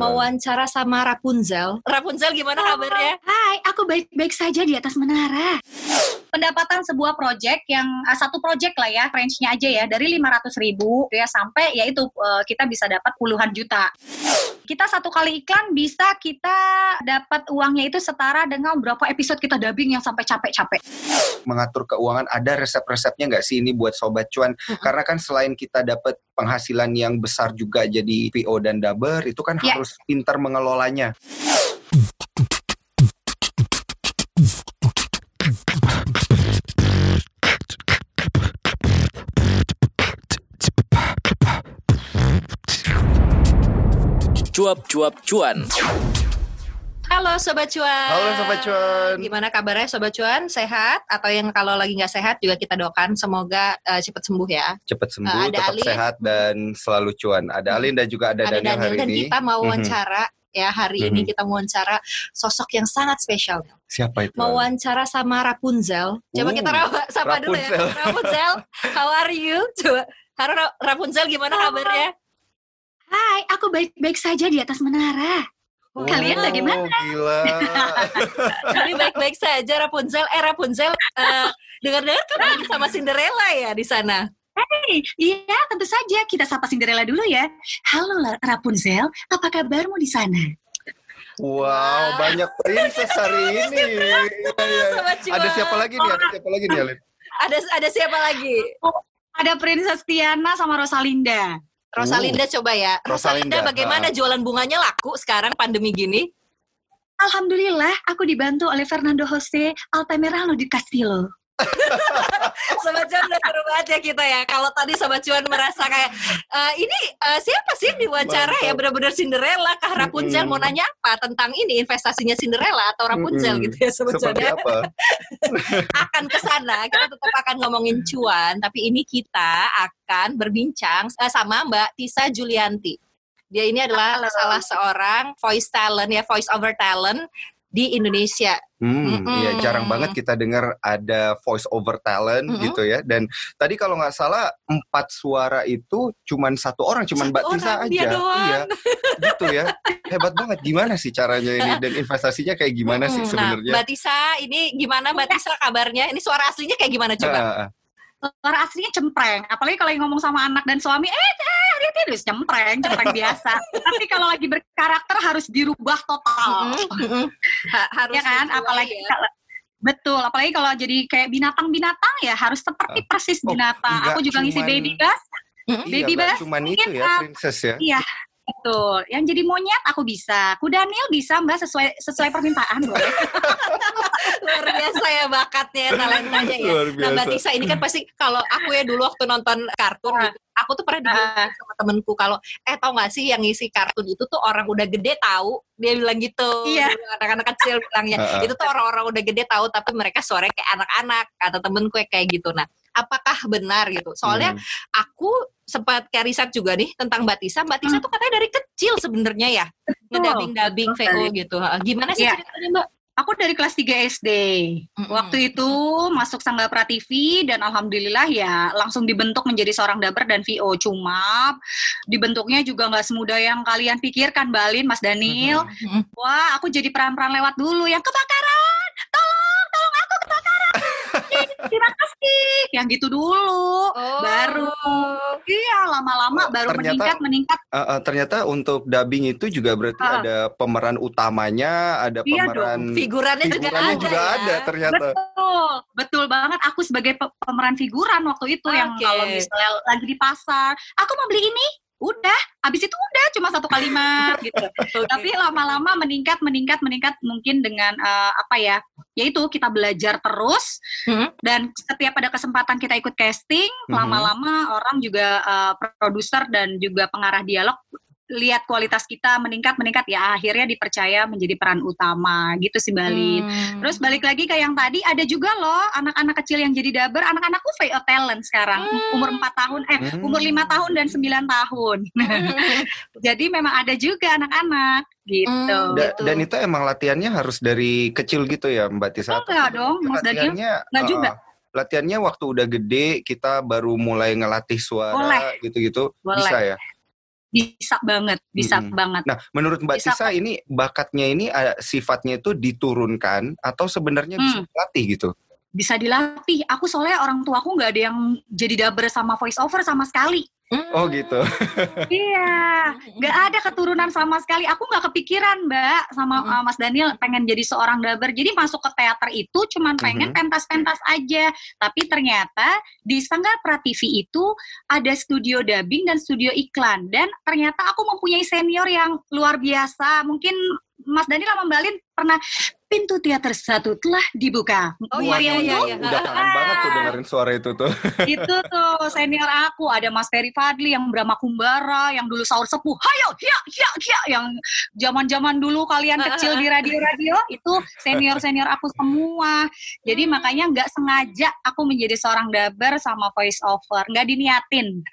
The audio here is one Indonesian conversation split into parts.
mau wawancara sama Rapunzel. Rapunzel gimana kabarnya? Hai, aku baik-baik saja di atas menara. Pendapatan sebuah project yang uh, satu project lah ya, range-nya aja ya dari 500 ribu ya sampai ya itu uh, kita bisa dapat puluhan juta. Kita satu kali iklan bisa kita dapat uangnya itu setara dengan berapa episode kita dubbing yang sampai capek-capek. Mengatur keuangan ada resep-resepnya nggak sih ini buat sobat cuan? Mhm. Karena kan selain kita dapat penghasilan yang besar juga jadi VO dan dubber itu kan Ya. harus pintar mengelolanya. Cuap-cuap cuan. Halo Sobat Cuan. Halo sobat cuan. Gimana kabarnya Sobat Cuan? Sehat? Atau yang kalau lagi nggak sehat juga kita doakan semoga eh, cepat sembuh ya. Cepat sembuh, Uh, ada tetap Alin. sehat dan selalu cuan. Ada Alin dan juga ada, Ada Daniel, hari dan ini. kita mau Mhm. wawancara ya hari ini Mhm. kita mau wawancara sosok yang sangat spesial. Siapa itu? Mau wawancara sama Rapunzel. Coba Uh, kita ra- sapa dulu ya. Rapunzel. Rapunzel, how are you? Coba Halo Ra- Rapunzel gimana kabarnya? Hai, aku baik-baik saja di atas menara. Oh, Kalian bagaimana? Gila. Jadi baik-baik saja Rapunzel. Eh Rapunzel, eh, dengar-dengar kamu lagi sama Cinderella ya di sana. Hei, iya, tentu saja kita sapa Cinderella dulu ya. Halo Rapunzel, apa kabarmu di sana? Wow, banyak princess hari ini. Iya, iya. Cuan. Ada siapa lagi nih? Ada siapa lagi nih, Alin? Ada ada siapa lagi? Ada Princess Tiana sama Rosalinda. Rosalinda coba ya. Rosalinda, Rosalinda, bagaimana ha. jualan bunganya laku sekarang pandemi gini? Alhamdulillah, aku dibantu oleh Fernando Jose Altamirano di Castillo. Sobat Cuan udah seru banget ya kita ya. Kalau tadi Sobat Cuan merasa kayak "Eh, ini eh, siapa sih yang diwawancara ya benar-benar Cinderella kah Rapunzel Mm-mm. mau nanya apa tentang ini investasinya Cinderella atau Rapunzel Mm-mm. gitu ya Sobat Cuan ya. apa? akan ke sana kita tetap akan ngomongin cuan tapi ini kita akan berbincang eh, sama Mbak Tisa Julianti. Dia ini adalah Halo. salah seorang voice talent ya voice over talent di Indonesia. Hmm, iya jarang banget kita dengar ada voice over talent Mm-mm. gitu ya. Dan tadi kalau nggak salah empat suara itu cuman satu orang, cuman Satu Mbak Tisa aja. dia doang. Iya, gitu ya. Hebat banget. Gimana sih caranya ini dan investasinya kayak gimana sih Mm-mm. sebenarnya? Nah, Mbak Tisa ini gimana Mbak Tisa kabarnya? Ini suara aslinya kayak gimana coba? Ah, ah. Suara aslinya cempreng, apalagi kalau ngomong sama anak dan suami, eh, eh, dia terus cempreng, cempreng biasa. Tapi kalau lagi berkarakter harus dirubah total. Harus ya kan apalagi ya. kalau betul apalagi kalau jadi kayak binatang-binatang ya harus seperti persis Oh, binatang aku juga ngisi baby bus. Iya, Baby Bass cuman itu mungkin, ya, ah, princess ya. iya betul yang jadi monyet aku bisa kuda Daniel bisa mbak sesuai sesuai permintaan boleh luar biasa ya bakatnya talentanya ya. Luar Nah Mbak biasa. Tisa ini kan pasti kalau aku ya dulu waktu nonton kartun Ah. gitu, aku tuh pernah dibilang Ah. sama temenku kalau eh tau gak sih yang ngisi kartun itu tuh orang udah gede tahu dia bilang gitu Iya. Anak-anak kecil bilangnya Ah, itu tuh orang-orang udah gede tahu tapi mereka suaranya kayak anak-anak kata temenku ya kayak gitu nah apakah benar gitu soalnya Hmm. aku sempat kayak riset juga nih tentang Mbak Tisa Mbak Tisa Hmm. tuh katanya dari kecil sebenarnya ya ngedabing-dabing VO gitu gimana sih Iya. ceritanya Mbak? Aku dari kelas 3 SD Mm-mm. waktu itu masuk Sangga Prativi dan alhamdulillah ya langsung dibentuk menjadi seorang dapper dan VO cuma dibentuknya juga nggak semudah yang kalian pikirkan Balin Mas Daniel Mm-mm. Wah, aku jadi peran-peran lewat dulu yang kebakaran. Tolong, Terima kasih. Yang gitu dulu. Oh. Baru. Iya, lama-lama Oh, baru ternyata- meningkat meningkat. Ah, ah, ternyata untuk dubbing itu juga berarti Ah. ada pemeran utamanya, ada Iya pemeran figurannya juga figurannya ada juga ya. ada ternyata. Betul, betul banget. Aku sebagai pe- pemeran figuran waktu itu yang Oke. kalau misalnya lagi di pasar, aku mau beli ini, udah. Habis itu udah cuma satu kalimat gitu. Tapi lama-lama meningkat, meningkat, meningkat mungkin dengan eh, apa ya? Yaitu kita belajar terus Hmm. dan setiap ada kesempatan kita ikut casting, Mhm. lama-lama orang juga eh, produser dan juga pengarah dialog lihat kualitas kita meningkat meningkat ya akhirnya dipercaya menjadi peran utama gitu sih Balin. Hmm. Terus balik lagi ke yang tadi ada juga loh anak-anak kecil yang jadi daber, anak-anakku VO talent sekarang Hmm. umur 4 tahun eh Hmm. umur lima tahun dan 9 tahun. Jadi memang ada juga anak-anak gitu. Hmm, Da- gitu. Dan itu emang latihannya harus dari kecil gitu ya Mbak Tisa? Atau Enggak dong, Mas Daniel. latihannya Enggak uh, juga. Latihannya waktu udah gede kita baru mulai ngelatih suara gitu-gitu bisa ya? Bisa banget, bisa Mm-mm. banget. Nah, menurut Mbak Bisa Tisa ini bakatnya ini eh, sifatnya itu diturunkan atau sebenarnya bisa Hmm. dilatih gitu? Bisa dilatih. Aku soalnya orang tuaku nggak ada yang jadi daber sama voice over sama sekali. Oh gitu. Iya, nggak ada keturunan sama sekali. Aku nggak kepikiran, Mbak, sama uh, Mas Daniel pengen jadi seorang daber. Jadi masuk ke teater itu cuman pengen Mhm. pentas-pentas aja. Tapi ternyata di Sanggar Prativi itu ada studio dubbing dan studio iklan. Dan ternyata aku mempunyai senior yang luar biasa. Mungkin Mas Daniel sama Mbak Lin pernah pintu teater satu telah dibuka. Oh iya iya iya. iya. Udah kangen banget tuh dengerin suara itu tuh. itu tuh senior aku ada Mas Ferry Fadli yang Brahma Kumbara yang dulu sahur sepuh hayo ya ya ya yang zaman zaman dulu kalian kecil di radio-radio itu senior senior aku semua jadi makanya nggak sengaja aku menjadi seorang daber sama voice over nggak diniatin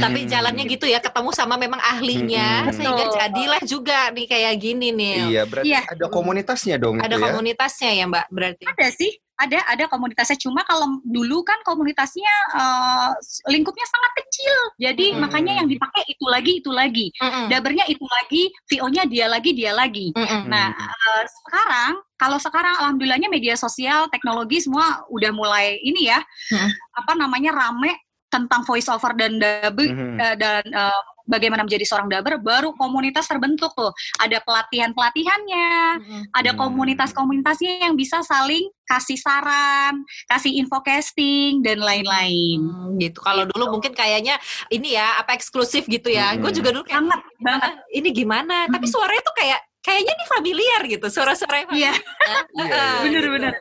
Tapi jalannya gitu ya, ketemu sama memang ahlinya, Hmm. sehingga jadilah juga nih kayak gini nih. Iya, berarti Iya. ada komunitasnya dong Ada ya. komunitasnya ya Mbak berarti. ada sih ada ada komunitasnya cuma kalau dulu kan komunitasnya eh, lingkupnya sangat kecil jadi Hmm. makanya yang dipakai itu lagi itu lagi Mm-mm. dabernya itu lagi VO-nya dia lagi dia lagi Mm-mm. Nah, eh, sekarang kalau sekarang alhamdulillahnya media sosial, teknologi semua udah mulai ini ya, Hmm. apa namanya rame tentang voice over dan dubber Mhm. eh, dan eh, bagaimana menjadi seorang dubber baru komunitas terbentuk tuh. Ada pelatihan-pelatihannya, Mm-mm. ada Hmm. komunitas-komunitasnya yang bisa saling kasih saran, kasih info casting dan lain-lain. Hmm, gitu. Kalau dulu mungkin kayaknya ini ya apa eksklusif gitu ya. Mm-mm. Gue juga dulu kayak Banget, banget. "Ah, ini gimana? Tapi Mm-mm. suaranya tuh kayak kayaknya ini familiar gitu. Suara-suara yang Iya, familiar. Iya, iya, Ah, bener-bener.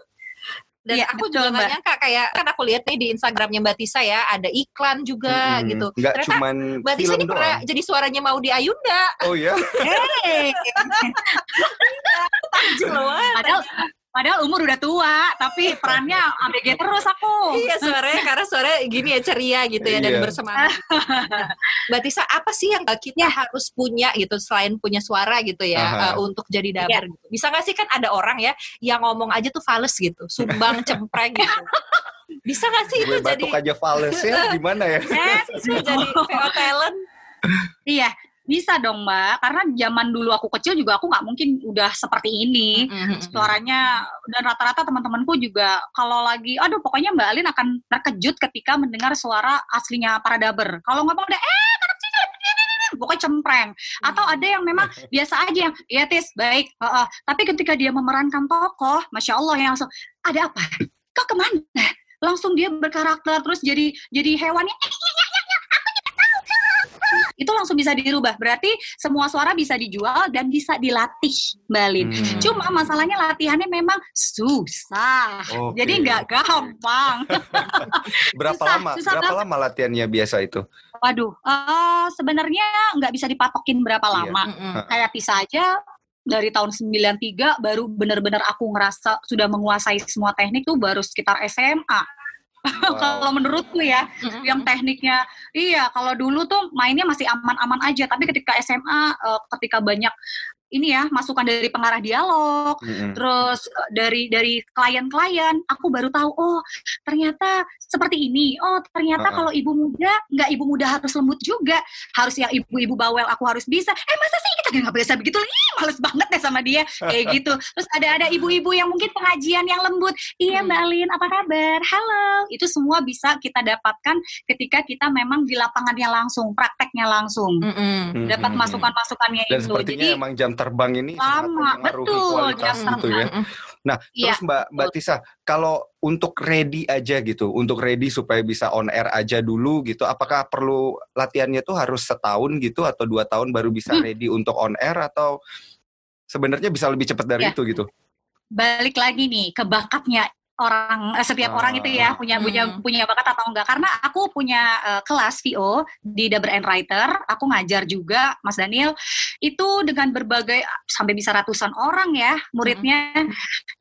Dan Iya, aku betul, juga nggak Mbak. nyangka kayak kan aku lihat nih di Instagramnya Mbak Tisa ya ada iklan juga Mhm. gitu. Nggak Ternyata cuman Mbak Tisa ini pernah doang. jadi suaranya mau di Ayunda. Oh ya. Hey. Jeluan. padahal padahal umur udah tua, tapi perannya ABG terus aku. Iya suaranya karena suaranya gini ya ceria gitu ya dan Iya. bersemangat. Nah, Mbak Tisa apa sih yang kita Ya. harus punya gitu selain punya suara gitu ya Aha. uh, untuk jadi daber gitu. Bisa nggak sih kan ada orang ya yang ngomong aja tuh fales gitu, sumbang cempreng gitu. Bisa nggak sih itu Gue jadi batuk aja fales ya gimana ya? Eh, itu jadi VO talent? Iya, bisa dong Mbak. Karena zaman dulu aku kecil juga aku nggak mungkin udah seperti ini. Suaranya dan rata-rata teman-temanku juga kalau lagi, aduh pokoknya Mbak Alin akan terkejut ketika mendengar suara aslinya para daber. Kalau ngomong udah eh anak cici, ini, ini, ini," pokoknya cempreng. Atau ada yang memang biasa aja yang, ya tis baik. heeh." Tapi ketika dia memerankan tokoh, masya Allah yang langsung ada apa? Kau ke mana? Langsung dia berkarakter terus jadi jadi hewannya. "Eh, Itu langsung bisa dirubah. Berarti semua suara bisa dijual dan bisa dilatih, Mbak Lin. Hmm. Cuma masalahnya latihannya memang susah. Oke. Jadi nggak gampang. Berapa susah, lama? susah Berapa lama latihannya biasa itu? Waduh, eh, sebenarnya nggak bisa dipatokin berapa Iya. lama. Mhm. Kayak Tisa aja dari tahun 93 baru benar-benar aku ngerasa sudah menguasai semua teknik tuh baru sekitar SMA. kalau menurutku ya, yang tekniknya iya kalau dulu tuh mainnya masih aman-aman aja, tapi ketika SMA eh, ketika banyak ini ya masukan dari pengarah dialog, Mm-mm. terus eh, dari dari klien-klien aku baru tahu oh ternyata seperti ini oh ternyata Uh-uh. kalau ibu muda nggak ibu muda harus lembut juga harus yang ibu-ibu bawel aku harus bisa eh masa sih kita nggak bisa begitu? Ih males banget deh sama dia kayak gitu. Terus ada ada ibu-ibu yang mungkin pengajian yang lembut iya mbak Alin apa kabar? Halo. Itu semua bisa kita dapatkan ketika kita memang di lapangannya langsung prakteknya langsung. Mhm. dapat masukan-masukannya Dan itu. sepertinya jadi emang jam terbang ini sangat Lama, betul, kualitas jam gitu ya. Nah, Iya, terus Mbak Mbak Tisa, kalau untuk ready aja gitu, untuk ready supaya bisa on air aja dulu gitu, apakah perlu latihannya tuh harus setahun gitu atau dua tahun baru bisa Hmm. ready untuk on air atau sebenarnya bisa lebih cepat dari Ya. itu gitu? balik lagi nih ke bakatnya orang eh, setiap Ah. orang itu ya punya punya Hmm. punya bakat atau enggak karena aku punya eh, kelas VO di Dubber and Writer aku ngajar juga Mas Daniel itu dengan berbagai sampai bisa ratusan orang ya muridnya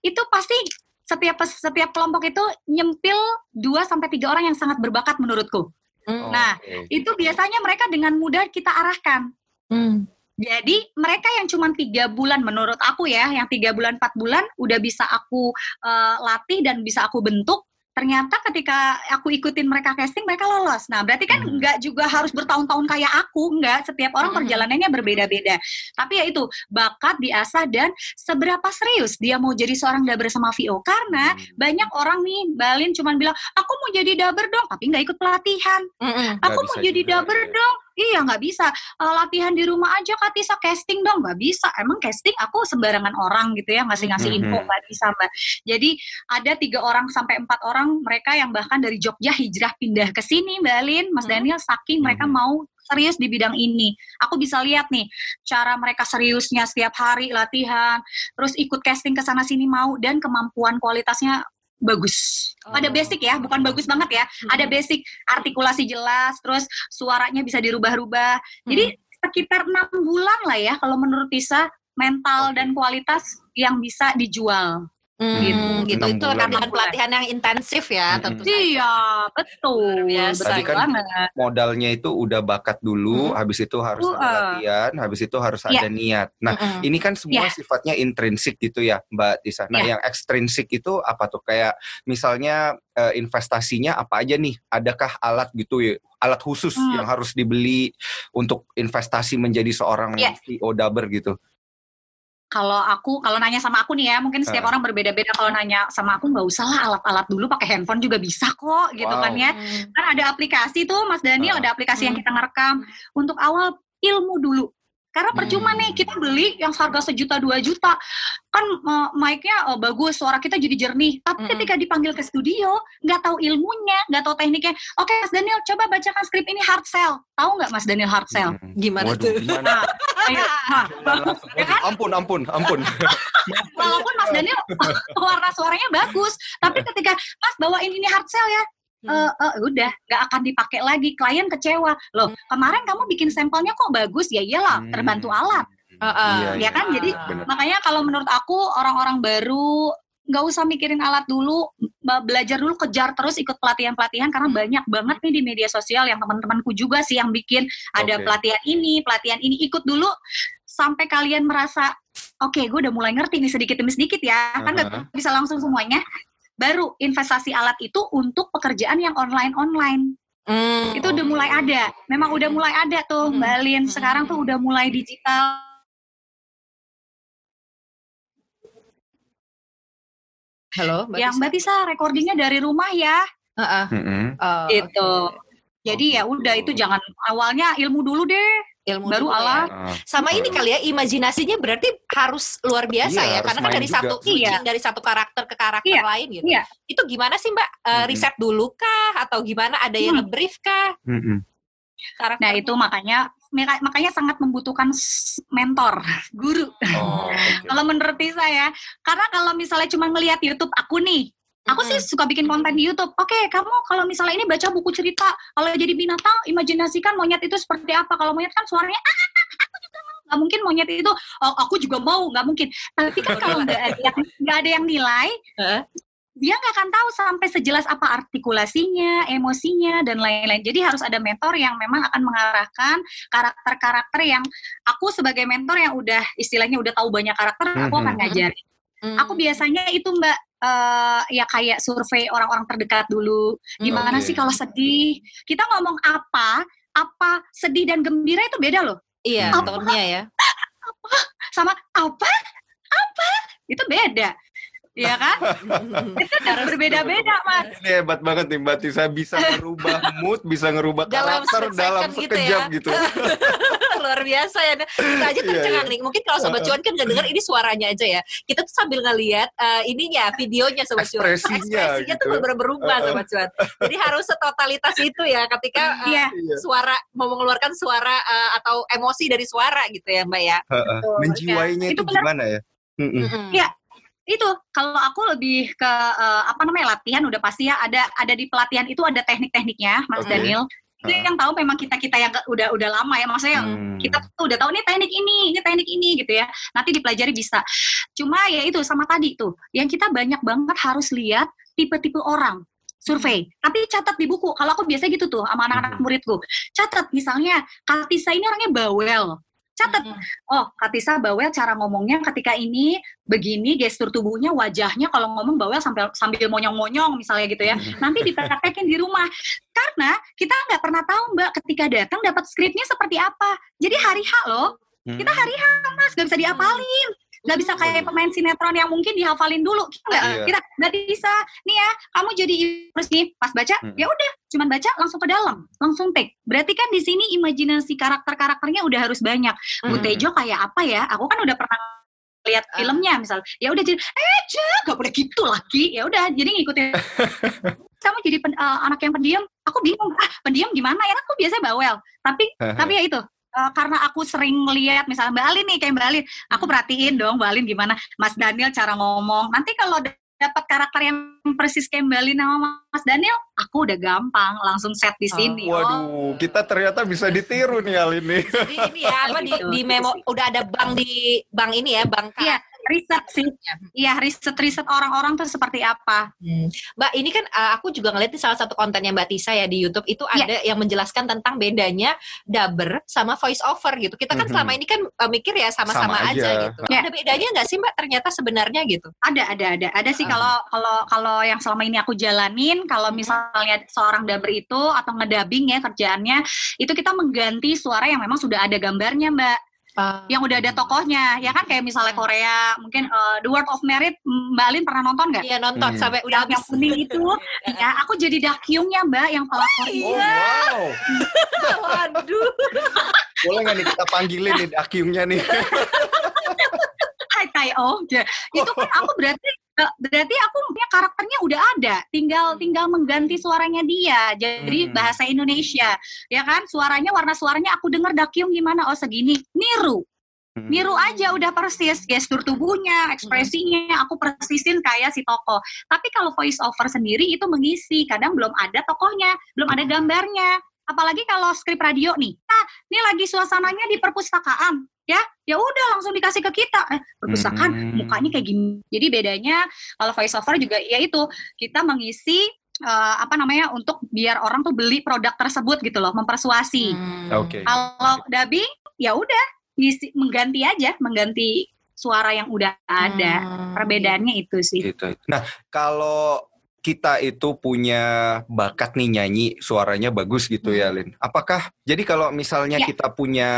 itu pasti setiap setiap kelompok itu nyempil 2 sampai tiga orang yang sangat berbakat menurutku Mhm. Nah, Oke. itu biasanya mereka dengan mudah kita arahkan Mhm. Jadi mereka yang cuma tiga bulan menurut aku ya, yang tiga bulan empat bulan udah bisa aku eh, latih dan bisa aku bentuk. ternyata ketika aku ikutin mereka casting mereka lolos. Nah, berarti kan Hmm. nggak juga harus bertahun-tahun kayak aku, nggak. Setiap orang Hmm. perjalanannya berbeda-beda. Tapi ya itu bakat diasah dan seberapa serius dia mau jadi seorang daber sama VO. Karena Hmm. banyak orang nih Balin cuman bilang aku mau jadi daber dong, tapi nggak ikut pelatihan. Mm-mm. Aku Nggak mau jadi daber iya. dong. Iya nggak bisa. Eh, latihan di rumah aja Kak Tisa casting dong nggak bisa. Emang casting aku sembarangan orang gitu ya ngasih-ngasih Mhm. info nggak bisa mbak. Jadi ada tiga orang sampai empat orang mereka yang bahkan dari Jogja hijrah pindah ke sini Mbak Lin, Mas. Daniel saking mereka Mhm. mau serius di bidang ini. Aku bisa lihat nih cara mereka seriusnya setiap hari latihan, terus ikut casting ke sana sini mau dan kemampuan kualitasnya bagus. Ada Oh. basic ya, bukan bagus banget ya. Ada basic artikulasi jelas, terus suaranya bisa dirubah-rubah. Jadi sekitar enam bulan lah ya kalau menurut Tisa mental dan kualitas yang bisa dijual. Hmm, Gitu, gitu. Itu bulan. dengan pelatihan yang intensif ya, Mm-mm. tentu saja. Iya, betul. Biasa. Tadi kan banget. modalnya itu udah bakat dulu, Hmm. habis itu harus Uh, ada uh. latihan, habis itu harus Iya. ada niat. Nah, Mm-mm. ini kan semua Ya. sifatnya intrinsik gitu ya, Mbak Tisa. Nah, Ya. yang ekstrinsik itu apa tuh? Kayak misalnya eh, investasinya apa aja nih? Adakah alat gitu ya? Alat khusus Hmm. yang harus dibeli untuk investasi menjadi seorang Ya. VO daber gitu? Kalau aku, kalau nanya sama aku nih ya, mungkin setiap Uh. orang berbeda-beda. Kalau nanya sama aku nggak usah lah alat-alat dulu, pakai handphone juga bisa kok, gitu Wow. kan ya. Hmm. Kan ada aplikasi tuh, Mas Daniel, Uh. ada aplikasi yang Hmm. kita ngerekam. Untuk awal ilmu dulu. Karena percuma Hmm. nih kita beli yang harga sejuta dua juta, kan uh, mic-nya uh, bagus, suara kita jadi jernih. Tapi Mm-mm. ketika dipanggil ke studio, nggak tahu ilmunya, nggak tahu tekniknya. Oke, Mas Daniel, coba bacakan skrip ini hard sell. Tahu nggak Mas Daniel hard sell? Hmm. Gimana Waduh, tuh? gimana? Ayo, nah, ya kan? ampun, ampun, ampun. Walaupun Mas Daniel warna suaranya bagus, tapi ketika Mas bawain ini hard sell ya, Hmm. eh, eh, udah nggak akan dipakai lagi. Klien kecewa. Loh, kemarin kamu bikin sampelnya kok bagus? Ya iyalah, Hmm. terbantu alat. Uh-uh. Ya kan? Jadi, benar. Makanya kalau menurut aku orang-orang baru nggak usah mikirin alat dulu, belajar dulu, kejar terus ikut pelatihan-pelatihan karena Hmm. banyak banget nih di media sosial yang teman-temanku juga sih yang bikin ada Oke. pelatihan ini, pelatihan ini ikut dulu sampai kalian merasa oke, gue udah mulai ngerti nih sedikit demi sedikit ya, kan nggak Aha. bisa langsung semuanya. Baru investasi alat itu untuk pekerjaan yang online-online. Hmm. Itu udah mulai ada. Memang udah mulai ada tuh, Hmm. Mbak Lin. Hmm. Sekarang tuh udah mulai digital. Halo, Mbak yang? Mbak Tisa recordingnya dari rumah ya. Uh-uh. Mm-mm. Oh, Gitu. oke. Jadi ya udah itu jangan awalnya ilmu dulu deh. Ilmu Baru dulu ya. alat. Ah. Sama ini kali ya imajinasinya berarti harus luar biasa Iya, ya karena kan dari juga. satu switching dari satu karakter ke karakter Iya, lain gitu. iya. Itu gimana sih Mbak? Eh, Mm-mm. riset dulu kah atau gimana ada yang Hmm. nge-brief kah? Mm-mm. Karakter Nah itu makanya maka- makanya sangat membutuhkan mentor, guru. Oh, oke. Kalau menurut Tisa ya, karena kalau misalnya cuma ngelihat YouTube aku nih, aku sih suka bikin konten di YouTube. Oke, kamu kalau misalnya ini baca buku cerita, kalau jadi binatang, imajinasikan monyet itu seperti apa. Kalau monyet kan suaranya, ah, ah, ah, aku juga mau. Nggak mungkin monyet itu, oh, aku juga mau, nggak mungkin. Tapi kan kalau nggak ada yang nggak ada yang nilai, dia nggak akan tahu sampai sejelas apa artikulasinya, emosinya, dan lain-lain. Jadi harus ada mentor yang memang akan mengarahkan karakter-karakter yang aku sebagai mentor yang udah istilahnya udah tahu banyak karakter, aku akan ngajarin. Hmm. Aku biasanya itu mbak eh, ya kayak survei orang-orang terdekat dulu. Gimana Oke. sih kalau sedih? Kita ngomong apa? Apa sedih dan gembira itu beda loh. Iya, Apa? ya. Sama apa? Apa? Itu beda. Iya kan? itu udah berbeda-beda mas. Ini hebat banget nih Mbak Tisa bisa ngerubah mood, bisa ngerubah Dalam karakter dalam gitu sekejap ya. gitu. Luar biasa ya. Kita aja Iya, tercengang iya. nih. Mungkin kalau Sobat Cuan kan nggak denger ini suaranya aja ya. Kita tuh sambil ngelihat eh, ininya, videonya Sobat Cuan. Ekspresinya Ekspresinya tuh gitu. bener-bener berubah Uh-uh. Sobat Cuan. Jadi harus setotalitas itu ya ketika eh, Iya. Iya. suara mau mengeluarkan suara eh, atau emosi dari suara gitu ya Mbak ya. Heeh. Menjiwainya Ya, itu itu benar. gimana ya? Mm-mm. Mm-mm. Iya. Itu kalau aku lebih ke eh, apa namanya latihan udah pasti ya ada ada di pelatihan itu ada teknik-tekniknya Mas Oke. Daniel. Itu Uh-uh. yang tahu memang kita kita yang udah udah lama ya maksudnya Hmm. kita tuh udah tahu nih teknik ini, ini teknik ini gitu ya. Nanti dipelajari bisa. Cuma ya itu sama tadi tuh, yang kita banyak banget harus lihat tipe-tipe orang survei. Tapi catat di buku. Kalau aku biasanya gitu tuh sama anak-anak Mhm. muridku. Catat misalnya Katisa ini orangnya bawel. Catat. Oh, Katisa bawel cara ngomongnya ketika ini begini gestur tubuhnya, wajahnya kalau ngomong bawel sambil sambil monyong-monyong misalnya gitu ya. Nanti dipraktekin di rumah. Karena kita nggak pernah tahu Mbak ketika datang dapat skripnya seperti apa. Jadi hari H loh. Kita hari H Mas, nggak bisa diapalin nggak bisa kayak pemain sinetron yang mungkin dihafalin dulu. Kita nggak Iya. kita nggak bisa. Nih ya kamu jadi terus nih. Pas baca Hmm. ya udah cuman baca langsung ke dalam langsung take. Berarti kan di sini imajinasi karakter karakternya udah harus banyak. Bu Hmm. Tejo kayak apa ya? Aku kan udah pernah lihat Ah. filmnya misal. Ya udah jadi eh Cek, gak boleh gitu lagi. Ya udah jadi ngikutin. Kamu jadi pen- eh, anak yang pendiam. Aku bingung ah pendiam gimana ya? Aku biasanya bawel. Tapi tapi ya itu eh, karena aku sering lihat misalnya Mbak Alin nih kayak Mbak Alin aku Hmm. perhatiin dong Mbak Alin gimana Mas Daniel cara ngomong nanti kalau dapat karakter yang persis kayak Mbak Alin sama Mas Daniel aku udah gampang langsung set di Oh. sini Waduh, kita ternyata bisa ditiru nih hal ini. Jadi ini ya apa di, Gitu. di memo udah ada bank di bank ini ya bank Iya, riset sih iya riset riset orang-orang tuh seperti apa Hmm. Mbak, ini kan uh, aku juga ngeliat di salah satu kontennya Mbak Tisa ya di YouTube itu Iya. ada yang menjelaskan tentang bedanya dubber sama voice over gitu. Kita kan Mhm. selama ini kan uh, mikir ya sama-sama Sama aja. aja. gitu. Iya. Ada bedanya nggak sih Mbak ternyata sebenarnya gitu? ada ada ada ada sih Ah. kalau kalau kalau yang selama ini aku jalanin kalau Hmm. misalnya seorang dubber itu atau ngedabing ya kerjaannya itu kita mengganti suara yang memang sudah ada gambarnya mbak yang udah ada tokohnya ya kan kayak misalnya Hmm. Korea mungkin eh, The Word of Merit Mbak Alin pernah nonton nggak? Iya nonton Hmm. sampai udah Yang, kuning itu ya aku jadi Dakyungnya mbak yang pelakor Oh, wow. Waduh. Boleh nggak nih kita panggilin nih Dakyungnya nih? Hai Tai Oh ya. itu kan aku berarti berarti aku punya karakternya udah ada. Tinggal tinggal mengganti suaranya dia. Jadi Hmm. bahasa Indonesia. Ya kan? Suaranya warna suaranya aku denger Dakyung gimana? Oh segini. Niru. Niru aja udah persis. Gestur tubuhnya ekspresinya. Aku persisin kayak si tokoh tapi kalau voice over sendiri itu mengisi. Kadang belum ada tokohnya. Belum ada gambarnya. Apalagi kalau skrip radio nih. Ah ini lagi suasananya di perpustakaan ya ya udah langsung dikasih ke kita eh, perpustakaan Hmm. mukanya kayak gini jadi bedanya kalau voice over juga ya itu kita mengisi eh, apa namanya untuk biar orang tuh beli produk tersebut gitu loh mempersuasi Hmm. Oke. kalau dubbing ya udah ngisi mengganti aja mengganti suara yang udah ada Hmm. perbedaannya itu sih Gitu. Nah, kalau kita itu punya bakat nih nyanyi suaranya bagus gitu ya Lin. Apakah jadi kalau misalnya Ya. kita punya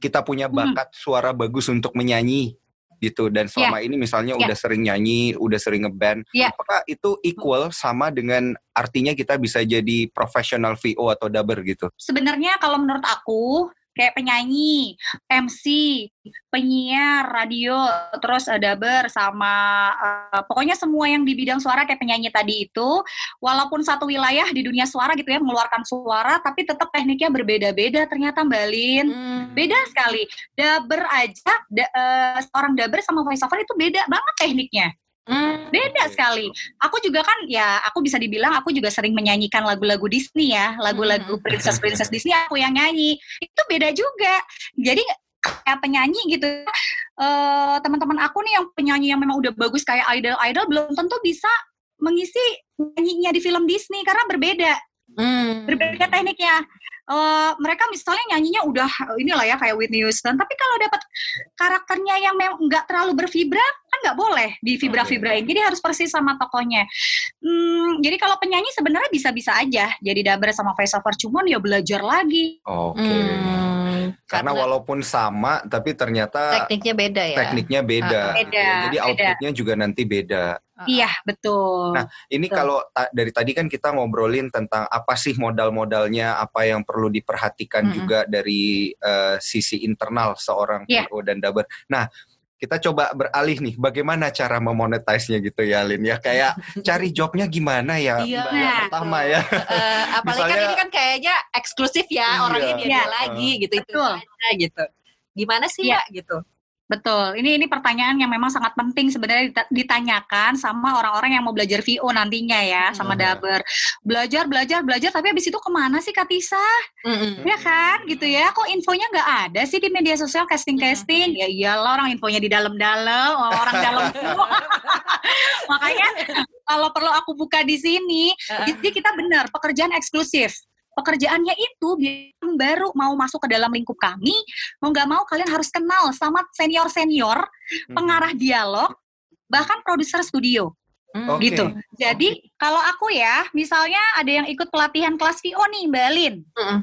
kita punya Hmm. bakat suara bagus untuk menyanyi gitu dan selama ini misalnya Ya. udah sering nyanyi, udah sering ngeband, Ya. apakah itu equal sama dengan artinya kita bisa jadi profesional VO atau dubber gitu? sebenarnya kalau menurut aku kayak penyanyi, MC, penyiar radio, terus uh, dubber sama uh, pokoknya semua yang di bidang suara kayak penyanyi tadi itu, walaupun satu wilayah di dunia suara gitu ya mengeluarkan suara, tapi tetap tekniknya berbeda-beda ternyata Mbak Lin. Hmm. Beda sekali. Dubber aja, da, eh, seorang dubber sama voice over itu beda banget tekniknya. Hmm. Beda sekali. Aku juga kan ya aku bisa dibilang aku juga sering menyanyikan lagu-lagu Disney ya, lagu-lagu Hmm. princess-princess Disney aku yang nyanyi. Itu beda juga. Jadi kayak penyanyi gitu. eh teman-teman aku nih yang penyanyi yang memang udah bagus kayak idol-idol belum tentu bisa mengisi nyanyinya di film Disney karena berbeda Hmm. berbeda tekniknya. Eh, mereka misalnya nyanyinya udah eh, inilah ya kayak Whitney Houston, tapi kalau dapat karakternya yang memang nggak terlalu berfibra kan nggak boleh di fibra-fibrain. Jadi harus persis sama tokohnya. Hmm, jadi kalau penyanyi sebenarnya bisa-bisa aja jadi dubber sama voice over, cuman ya belajar lagi. Oke. Hmm. Karena walaupun sama tapi ternyata tekniknya beda ya. tekniknya beda. Ah, ya. beda, Jadi beda. outputnya juga nanti beda. Iya betul. Nah, Ini Betul. kalau ta- dari tadi kan kita ngobrolin tentang apa sih modal-modalnya, apa yang perlu diperhatikan Mm-mm. juga dari eh, sisi internal seorang Iya. PO dan Daber. Nah, kita coba beralih nih, bagaimana cara memonetize-nya gitu ya, Lin? Ya kayak cari jobnya gimana ya, Iya. Mbak, yang Nah. pertama ya. Eh, apalagi kan Misalnya- ini kan kayaknya eksklusif ya Iya. orangnya dia, Iya. lagi gitu itu Betul. aja gitu. Gimana sih. Mbak gitu? Betul. Ini ini pertanyaan yang memang sangat penting sebenarnya dita- ditanyakan sama orang-orang yang mau belajar VO nantinya ya, sama Hmm. dubber. Belajar, belajar, belajar, tapi habis itu ke mana sih Katisa? Mm-mm. Ya kan, gitu ya. Kok infonya nggak ada sih di media sosial casting-casting? Ya iyalah orang infonya di dalam-dalam, orang dalam semua. Makanya kalau perlu aku buka di sini, jadi kita benar pekerjaan eksklusif. Pekerjaannya itu baru mau masuk ke dalam lingkup kami, mau nggak mau kalian harus kenal sama senior-senior, Hmm. pengarah dialog, bahkan produser studio Hmm. Oke. gitu. Jadi kalau aku ya, misalnya ada yang ikut pelatihan kelas VO nih, Mbak Alin. Mm-mm.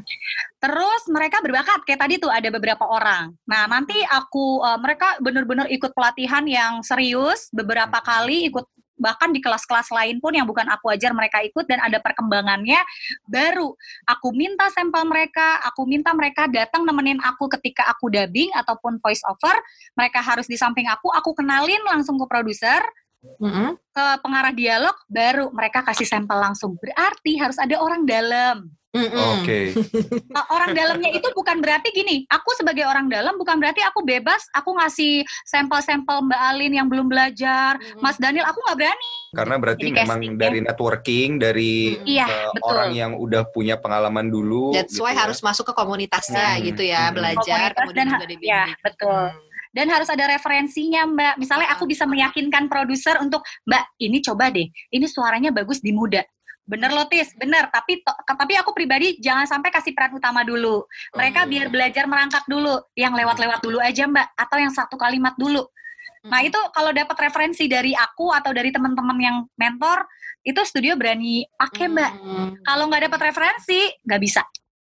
Terus mereka berbakat kayak tadi tuh ada beberapa orang. Nah nanti aku eh, mereka benar-benar ikut pelatihan yang serius beberapa kali ikut bahkan di kelas-kelas lain pun yang bukan aku ajar mereka ikut dan ada perkembangannya baru aku minta sampel mereka aku minta mereka datang nemenin aku ketika aku dubbing ataupun voice over mereka harus di samping aku aku kenalin langsung ke produser Mm-mm. ke pengarah dialog baru mereka kasih sampel langsung berarti harus ada orang dalam Mm-mm. Oke. Uh, orang dalamnya itu bukan berarti gini, aku sebagai orang dalam bukan berarti aku bebas, aku ngasih sampel-sampel Mbak Alin yang belum belajar, Mm-mm. Mas Daniel aku nggak berani. Karena berarti Jadi memang casting, dari networking, dari Iya, betul. orang yang udah punya pengalaman dulu. That's gitu why ya. harus masuk ke komunitasnya Hmm. gitu ya, Hmm. belajar Komunitas kemudian dan juga dibimbing. ya, betul. Hmm. Dan harus ada referensinya Mbak. Misalnya aku bisa meyakinkan produser untuk Mbak ini coba deh, ini suaranya bagus di muda. Bener loh Tis, bener. Tapi to- tapi aku pribadi jangan sampai kasih peran utama dulu. Mereka Oh, biar belajar merangkak dulu, yang lewat-lewat dulu aja Mbak, atau yang satu kalimat dulu. Nah itu kalau dapat referensi dari aku atau dari teman-teman yang mentor, itu studio berani pakai mbak. Hmm. Kalau nggak dapat referensi, nggak bisa.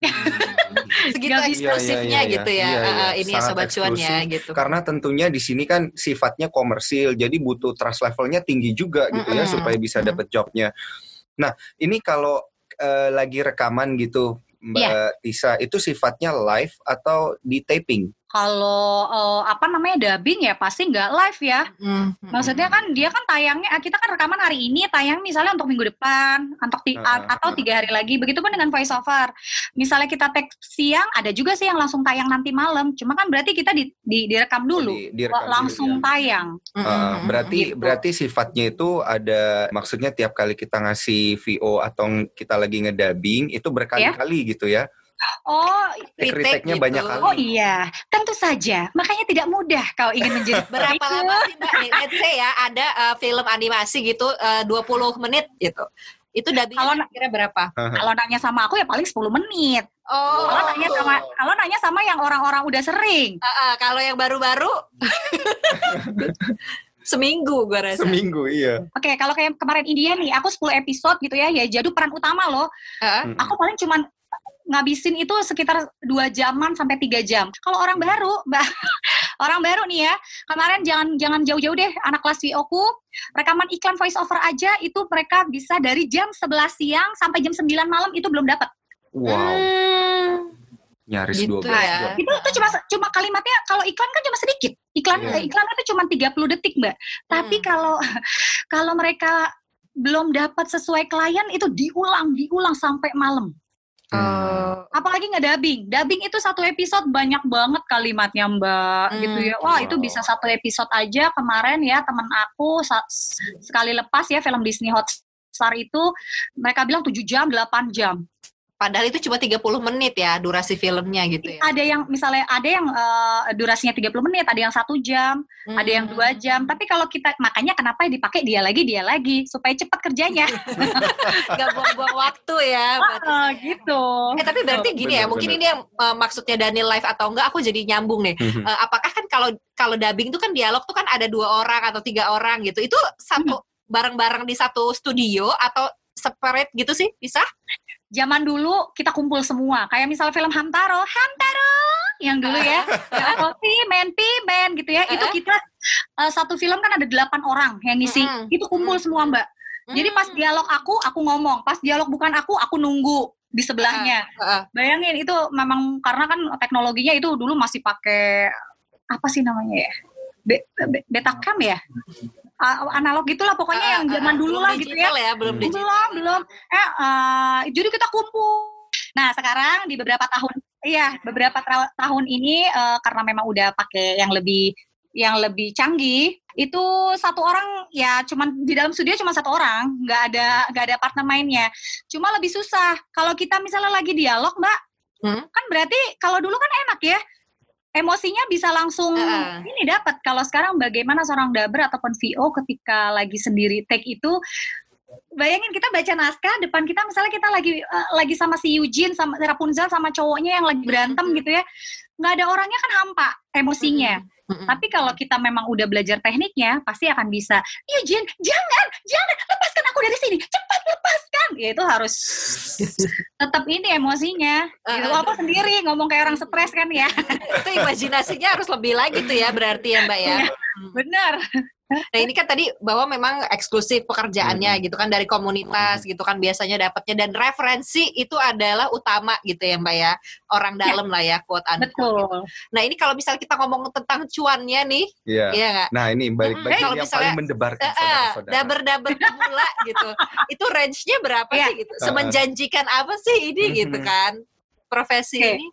Segitu eksklusifnya Iya, iya, gitu ya. iya, iya. eh, ini ya Sangat sobat cuan ya gitu. Karena tentunya di sini kan sifatnya komersil, jadi butuh trust levelnya tinggi juga gitu ya Mm-mm. supaya bisa Mm-mm. dapet jobnya. Nah ini kalau eh, lagi rekaman gitu Mbak Iya. Tisa, itu sifatnya live atau di taping? Kalau eh, apa namanya dubbing ya pasti nggak live ya. Hmm. Maksudnya kan dia kan tayangnya kita kan rekaman hari ini tayang misalnya untuk minggu depan untuk ti- Heeh, atau tiga hari lagi. Begitupun dengan voice over. Misalnya kita tag siang ada juga sih yang langsung tayang nanti malam. Cuma kan berarti kita di, di- direkam dulu Di- direkam dulu, langsung ya. tayang. Hmm, Uh, hmm, berarti gitu. berarti sifatnya itu ada maksudnya tiap kali kita ngasih VO atau kita lagi ngedubbing itu berkali-kali gitu ya. Oh, Retake-nya gitu. banyak kali. oh iya, tentu saja. Makanya tidak mudah kau ingin menjadi Berapa itu. lama sih Mbak? Let's say ya ada eh, film animasi gitu eh, 20 menit gitu. Itu dubbing Kalau- kira berapa? Kalau nanya sama aku ya paling 10 menit. Oh, Kalau nanya sama kalau nanya sama yang orang-orang udah sering. Ah, ah, kalau yang baru-baru seminggu gue rasa. Seminggu iya. Oke, kalau kayak kemarin India nih, aku 10 episode gitu ya, ya jadi peran utama loh. Ah, Mm-mm. Aku paling cuman ngabisin itu sekitar dua jaman sampai tiga jam. Kalau orang baru, mbak, orang baru nih ya, kemarin jangan jangan jauh-jauh deh anak kelas VO ku, rekaman iklan voice over aja itu mereka bisa dari jam 11 siang sampai jam 9 malam itu belum dapat. Wow, Hmm. nyaris Gitu 12 ya. Itu itu cuma cuma kalimatnya kalau iklan kan cuma sedikit. Iklan Iya. eh, iklan itu cuma 30 detik, Mbak. Tapi Hmm. kalau kalau mereka belum dapat sesuai klien itu diulang, diulang sampai malam. Oh. Apalagi ngedubbing. Dubbing itu satu episode banyak banget kalimatnya, Mbak. Hmm. Gitu ya. Wah, itu Wow. bisa satu episode aja kemarin ya teman aku sekali lepas ya film Disney Hotstar itu mereka bilang 7 jam, 8 jam. Padahal itu cuma 30 menit ya durasi filmnya gitu ya. Ada yang misalnya ada yang eh, durasinya 30 menit, ada yang satu jam, ada yang Hmm. dua jam. Tapi kalau kita makanya kenapa dipakai dia lagi dia lagi supaya cepat kerjanya. Gak buang-buang waktu ya. berarti Ah, saya. gitu. Eh tapi berarti gini ya, Benar, mungkin ini yang eh, maksudnya Daniel live atau enggak aku jadi nyambung nih. Mhm. Eh, apakah kan kalau kalau dubbing itu kan dialog tuh kan ada dua orang atau tiga orang gitu. Itu satu bareng-bareng di satu studio atau separate gitu sih bisa? Zaman dulu kita kumpul semua. Kayak misalnya film Hamtaro, Hamtaro yang dulu ya. Kopi, men, pi, men gitu ya. Itu kita eh, satu film kan ada delapan orang yang ngisi. Itu kumpul semua mbak. Jadi pas dialog aku, aku ngomong. Pas dialog bukan aku, aku nunggu di sebelahnya. Bayangin itu memang karena kan teknologinya itu dulu masih pakai apa sih namanya ya? Be- be- Betacam ya? A- analog gitulah pokoknya Ah, yang ah, zaman ah. dulu lah gitu ya. ya, belum digital. Belum, belum. Eh, eh, jadi kita kumpul. Nah, sekarang di beberapa tahun, iya, beberapa tahun ini eh, karena memang udah pakai yang lebih yang lebih canggih, itu satu orang ya cuman di dalam studio cuma satu orang, nggak ada nggak ada partner mainnya. Cuma lebih susah. Kalau kita misalnya lagi dialog, Mbak, Hmm. kan berarti kalau dulu kan enak ya. Emosinya bisa langsung Ah. ini dapat. Kalau sekarang bagaimana seorang daber ataupun VO ketika lagi sendiri take itu bayangin kita baca naskah depan kita misalnya kita lagi uh, lagi sama si Eugene sama Rapunzel sama cowoknya yang lagi berantem gitu ya nggak ada orangnya kan hampa emosinya Mm-mm. tapi kalau kita memang udah belajar tekniknya pasti akan bisa Eugene jangan jangan lepaskan aku dari sini cepat lepaskan. Ya itu harus tetap ini emosinya. Uh, apa sendiri ngomong kayak orang stres kan ya. Itu imajinasinya harus lebih lagi tuh ya berarti ya Mbak ya. benar Nah ini kan tadi bahwa memang eksklusif pekerjaannya gitu kan dari komunitas gitu kan biasanya dapatnya dan referensi itu adalah utama gitu ya Mbak ya orang dalam lah ya quote unquote. betul Nah ini kalau misalnya kita ngomong tentang cuannya nih, Iya. ya nggak? Nah ini balik bagi Kalau yang misalnya- paling mendebarkan eh, saudara-saudara. daber-daber pemula gitu. Itu range-nya berapa Iya. sih gitu? Semenjanjikan apa sih ini Mhm. gitu kan? Profesi Oke. ini.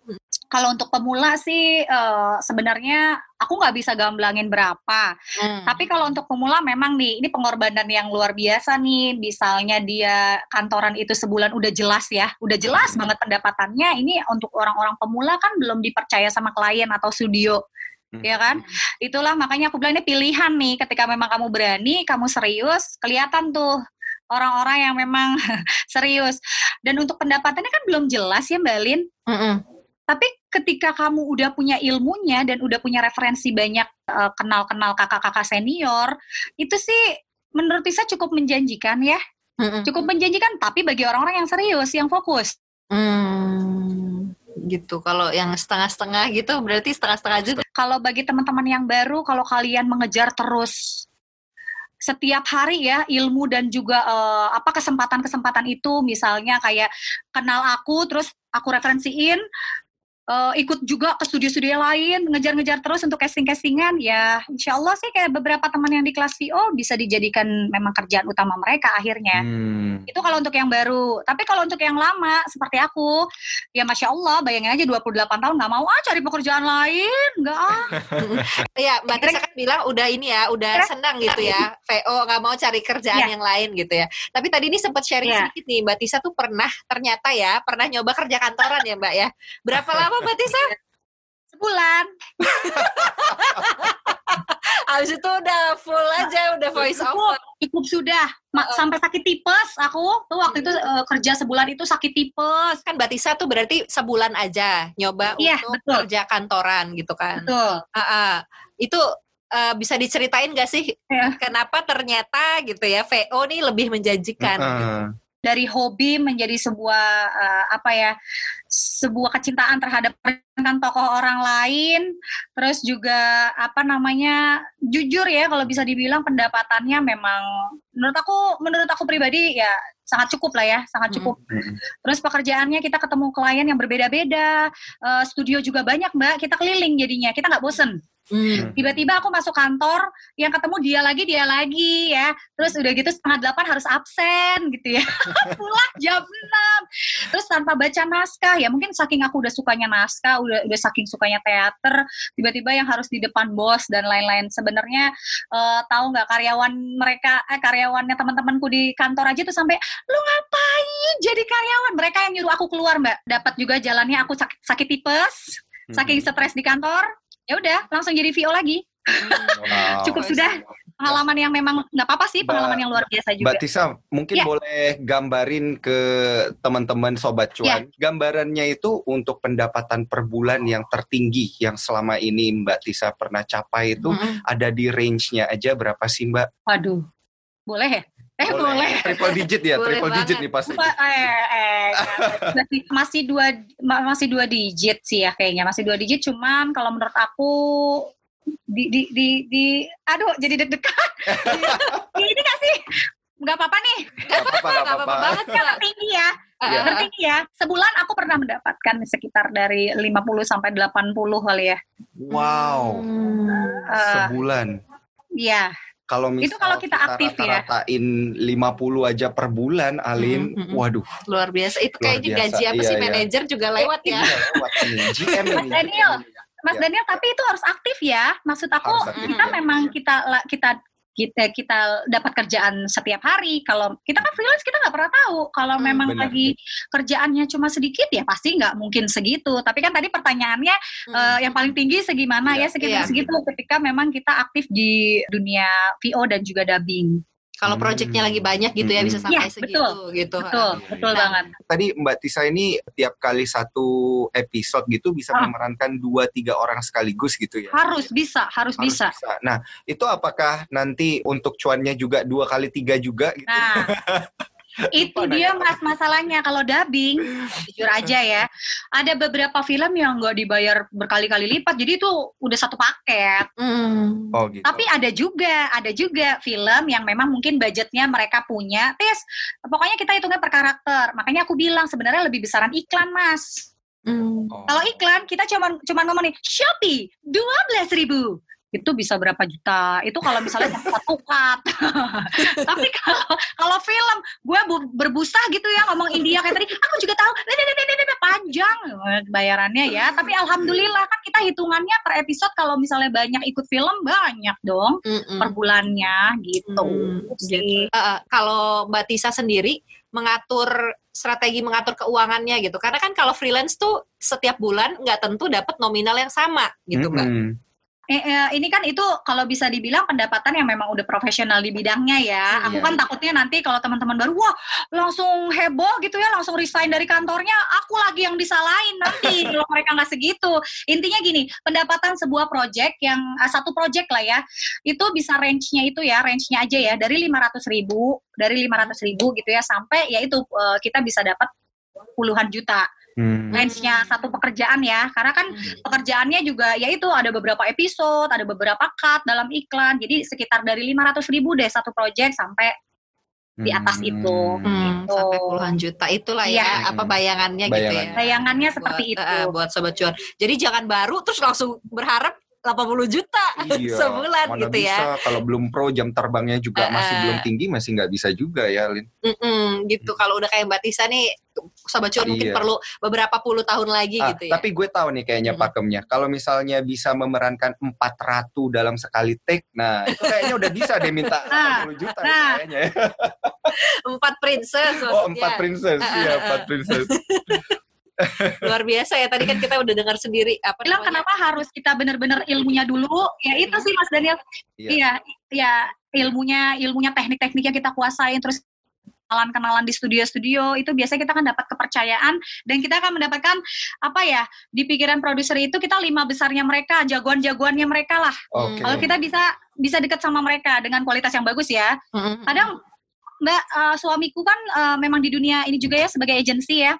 kalau untuk pemula sih eh, sebenarnya aku nggak bisa gamblangin berapa Hmm. Tapi kalau untuk pemula memang nih, ini pengorbanan yang luar biasa nih. Misalnya dia kantoran itu sebulan udah jelas ya, udah jelas Hmm. banget pendapatannya. Ini untuk orang-orang pemula kan belum dipercaya sama klien atau studio. Hmm. Ya kan? Itulah makanya aku bilang ini pilihan nih. Ketika memang kamu berani, kamu serius, kelihatan tuh orang-orang yang memang serius. Dan untuk pendapatannya kan belum jelas ya Mbak Lin. Mm-mm. Tapi ketika kamu udah punya ilmunya dan udah punya referensi banyak eh, kenal-kenal kakak-kakak senior, itu sih menurut Tisa cukup menjanjikan ya. Mm-mm. Cukup menjanjikan tapi bagi orang-orang yang serius, yang fokus. Hmm, gitu. Kalau yang setengah-setengah gitu berarti setengah-setengah juga. Kalau bagi teman-teman yang baru, kalau kalian mengejar terus setiap hari ya ilmu dan juga eh, apa kesempatan-kesempatan itu misalnya kayak kenal aku terus aku referensiin eh, ikut juga ke studio-studio lain ngejar-ngejar terus untuk casting-castingan ya insya Allah sih kayak beberapa teman yang di kelas VO bisa dijadikan memang kerjaan utama mereka akhirnya Hmm. itu kalau untuk yang baru tapi kalau untuk yang lama seperti aku ya masya Allah bayangin aja 28 tahun nggak mau ah cari pekerjaan lain nggak ah Iya, Mbak Tisa kan bilang udah ini ya, udah senang gitu ya. VO nggak mau cari kerjaan Iya. yang lain gitu ya. Tapi tadi ini sempat sharing Iya. sedikit nih, Mbak Tisa tuh pernah ternyata ya, pernah nyoba kerja kantoran ya, Mbak ya. Berapa lama Mbak Tisa? sebulan Habis itu udah full aja, udah voice over. cukup sudah Ma- sampai sakit tipes aku tuh waktu itu eh, kerja sebulan itu sakit tipes Kan Mbak Tisa tuh berarti sebulan aja nyoba Iya, untuk betul. kerja kantoran gitu kan. betul Ah, ah. Itu eh, bisa diceritain gak sih Iya. kenapa ternyata gitu ya VO nih lebih menjanjikan? Heeh. dari hobi menjadi sebuah eh, apa ya sebuah kecintaan terhadap kan tokoh orang lain. Terus juga apa namanya jujur ya kalau bisa dibilang pendapatannya memang menurut aku menurut aku pribadi ya sangat cukup lah ya sangat cukup. Mm. terus pekerjaannya kita ketemu klien yang berbeda-beda eh, studio juga banyak mbak. Kita keliling jadinya kita nggak bosen Hmm. tiba-tiba aku masuk kantor yang ketemu dia lagi dia lagi ya. Terus udah gitu setengah delapan harus absen gitu ya. Pulang jam 6 terus tanpa baca naskah ya mungkin saking aku udah sukanya naskah udah udah saking sukanya teater tiba-tiba yang harus di depan bos dan lain-lain. Sebenarnya eh, tahu nggak karyawan mereka eh karyawannya teman-temanku di kantor aja tuh sampai lu ngapain jadi karyawan? Mereka yang nyuruh aku keluar mbak. Dapat juga jalannya aku sakit, sakit tipes saking stres di kantor ya udah langsung jadi VO lagi Wow. cukup sudah pengalaman yang memang nggak apa-apa sih pengalaman yang luar biasa juga Mbak Tisa, mungkin Ya. boleh gambarin ke teman-teman Sobat Cuan. Gambarannya itu untuk pendapatan per bulan yang tertinggi yang selama ini Mbak Tisa pernah capai itu Mm-mm. ada di range-nya aja berapa sih Mbak? waduh boleh ya eh boleh, Triple digit ya, Boleh triple digit banget. nih pasti. Eh, eh, masih, masih dua ma- masih dua digit sih ya kayaknya masih dua digit cuman kalau menurut aku di di di, di- aduh jadi deg-degan ini gak sih nggak apa-apa nih Gak apa-apa, gak apa-apa banget Mbak. tertinggi ya Ah, Iya. ah, tertinggi ya sebulan aku pernah mendapatkan sekitar dari 50 sampai 80 kali ya Wow, Hmm. Sebulan. Iya Kalau Itu misal kalau kita aktif ya. rata-ratain 50 aja per bulan, Alin, Mm, mm, mm. waduh. luar biasa. Itu kayaknya biasa. gaji apa Iya, sih iya. manajer juga lewat ya? Iya, lewat ini. GM ini. Daniel, Mas Ya. Daniel, tapi itu harus aktif ya. Maksud aku aktif, kita ya. memang kita la- kita kita kita dapat kerjaan setiap hari. Kalau kita kan freelance kita nggak pernah tahu. Kalau Hmm, memang benar. lagi kerjaannya cuma sedikit ya pasti nggak mungkin segitu. Tapi kan tadi pertanyaannya Hmm. eh, yang paling tinggi segimana Iya. ya sekitar Iya. segitu ketika memang kita aktif di dunia VO dan juga dubbing. Kalau Hmm. proyeknya lagi banyak gitu ya bisa Hmm. sampai Iya, segitu gitu. Betul, betul iya. banget. Tadi Mbak Tisa ini tiap kali satu episode gitu bisa Ah. memerankan dua tiga orang sekaligus gitu ya. Harus bisa, harus, Harus bisa. Nah, itu apakah nanti untuk cuannya juga dua kali tiga juga gitu? Nah, itu Lupa dia nanya. mas masalahnya kalau dubbing jujur aja ya ada beberapa film yang nggak dibayar berkali-kali lipat jadi itu udah satu paket Hmm. Oh gitu. tapi ada juga ada juga film yang memang mungkin budgetnya mereka punya tes pokoknya kita hitungnya per karakter makanya aku bilang sebenarnya lebih besaran iklan mas Hmm. Oh. kalau iklan kita cuman cuman ngomong nih Shopee dua belas ribu itu bisa berapa juta? Itu kalau misalnya satu cut. Tapi kalau kalau film gue bu- berbusa gitu ya ngomong India kayak tadi. Aku juga tahu panjang. Bayarannya ya tapi alhamdulillah kan kita hitungannya per episode kalau misalnya banyak ikut film banyak dong Mm-mm. per bulannya gitu Hmm, sih. Eh, eh, kalau Mbak Tisa sendiri mengatur strategi mengatur keuangannya gitu, karena kan kalau freelance tuh setiap bulan nggak tentu dapat nominal yang sama gitu Mbak. Eh, eh, ini kan itu kalau bisa dibilang pendapatan yang memang udah profesional di bidangnya ya. Aku Iya. kan takutnya nanti kalau teman-teman baru wah langsung heboh gitu ya, langsung resign dari kantornya, aku lagi yang disalahin nanti kalau mereka nggak segitu. Intinya gini, pendapatan sebuah project yang ah, satu project lah ya, itu bisa range-nya itu ya, range-nya aja ya dari 500 ribu, dari 500 ribu gitu ya sampai ya itu eh, kita bisa dapat puluhan juta Hmm. range-nya satu pekerjaan ya karena kan Hmm. pekerjaannya juga ya itu ada beberapa episode, ada beberapa cut dalam iklan. Jadi sekitar dari 500 ribu deh satu project sampai di atas itu. Hmm, Gitu. sampai puluhan juta itulah Iya. ya apa bayangannya, gitu Bayangannya. ya. Bayangannya seperti buat, itu. eh, buat sobat cuan. Jadi jangan baru terus langsung berharap 80 juta Iya, sebulan mana gitu bisa, ya. Kalau belum pro jam terbangnya juga masih Eh, belum tinggi masih nggak bisa juga ya, Lin. Mm-mm, gitu. Kalau udah kayak Mbak Tisa nih sobat cuan mungkin Iya. perlu beberapa puluh tahun lagi Ah, gitu ya. Tapi gue tahu nih kayaknya Mm-mm. pakemnya. Kalau misalnya bisa memerankan empat ratu dalam sekali take, nah itu kayaknya udah bisa deh minta Nah, 80 juta nah. kayaknya. ya. Empat princess Oh, maksudnya. empat princess. Iya, empat princess. Luar biasa ya. Tadi kan kita udah dengar sendiri apa Bilang namanya. kenapa harus kita bener-bener ilmunya dulu? Ya itu sih Mas Daniel. Iya. Iya, ya ilmunya ilmunya teknik-teknik yang kita kuasain terus kenalan-kenalan di studio-studio itu biasanya kita kan dapat kepercayaan dan kita akan mendapatkan apa ya di pikiran produser itu kita lima besarnya mereka jagoan-jagoannya mereka lah Oke. kalau kita bisa bisa dekat sama mereka dengan kualitas yang bagus ya Mm-mm. kadang mbak eh, suamiku kan eh, memang di dunia ini juga ya sebagai agensi ya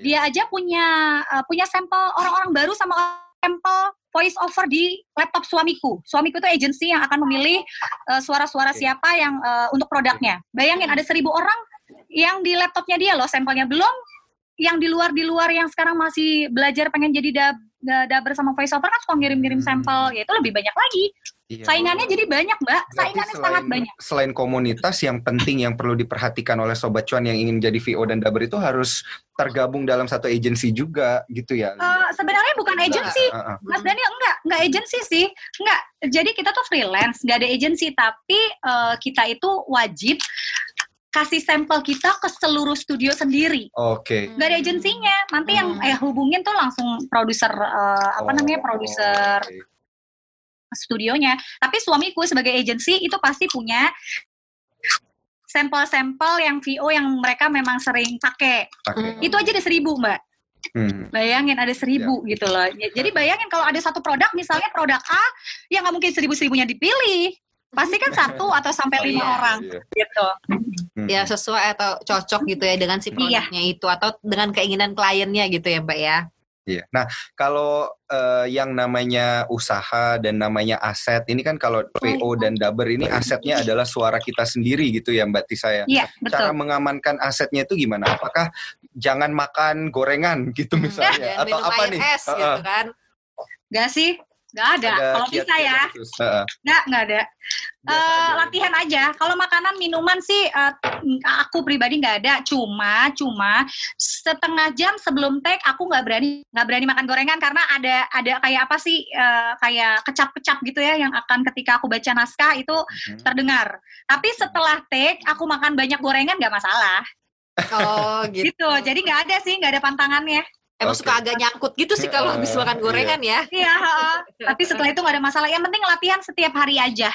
dia aja punya eh, punya sampel orang-orang baru sama sampel voice over di laptop suamiku. Suamiku itu agensi yang akan memilih eh, suara-suara Oke. siapa yang eh, untuk produknya. Bayangin ada seribu orang yang di laptopnya dia loh sampelnya belum yang di luar di luar yang sekarang masih belajar pengen jadi dab, da- dubber sama voice over kan suka ngirim-ngirim Hmm. sampel ya itu lebih banyak lagi Iya. saingannya jadi banyak mbak Berarti saingannya sangat banyak Selain komunitas yang penting yang perlu diperhatikan oleh sobat cuan yang ingin jadi VO dan dubber itu harus tergabung dalam satu agensi juga gitu ya. Eh, sebenarnya bukan agensi Ah, ah. Mas Daniel enggak, enggak agensi sih. Enggak. Jadi kita tuh freelance, enggak ada agensi, tapi eh, kita itu wajib kasih sampel kita ke seluruh studio sendiri. Oke. Enggak ada agensinya. Nanti yang Hmm. eh hubungin tuh langsung produser eh, apa Oh, namanya? produser oke. studionya. Tapi suamiku sebagai agensi itu pasti punya sampel-sampel yang VO yang mereka memang sering pakai. Oke. Itu aja ada seribu, Mbak. Hmm. Bayangin ada seribu gitu loh. Ya, Jadi bayangin kalau ada satu produk, misalnya produk A, ya nggak mungkin seribu-seribunya dipilih. Pasti kan satu atau sampai Oh, lima iya. orang Iya. gitu. Hmm. Ya sesuai atau cocok gitu ya dengan si Iya. produknya itu atau dengan keinginan kliennya gitu ya Mbak ya. Iya. Nah, kalau eh, yang namanya usaha dan namanya aset, ini kan kalau VO dan dubber ini asetnya adalah suara kita sendiri gitu ya Mbak Tisa ya. Iya, Cara betul. mengamankan asetnya itu gimana? Apakah jangan makan gorengan gitu misalnya Dan atau minum apa air nih? es Heeh. gitu kan. Gak sih? Gak ada. Kalau bisa ya. Heeh. nggak nggak ada. Biasa Eh, aja. latihan aja. Kalau makanan minuman sih eh, aku pribadi nggak ada. Cuma cuma setengah jam sebelum take aku nggak berani nggak berani makan gorengan karena ada ada kayak apa sih eh, kayak kecap-kecap gitu ya yang akan ketika aku baca naskah itu Mhm. terdengar. Tapi setelah take aku makan banyak gorengan nggak masalah. Oh gitu. Gitu. Jadi nggak ada sih nggak ada pantangannya. Emang Oke. suka agak nyangkut gitu sih kalau habis makan gorengan ya. Iya. heeh. Tapi setelah itu nggak ada masalah. Yang penting latihan setiap hari aja.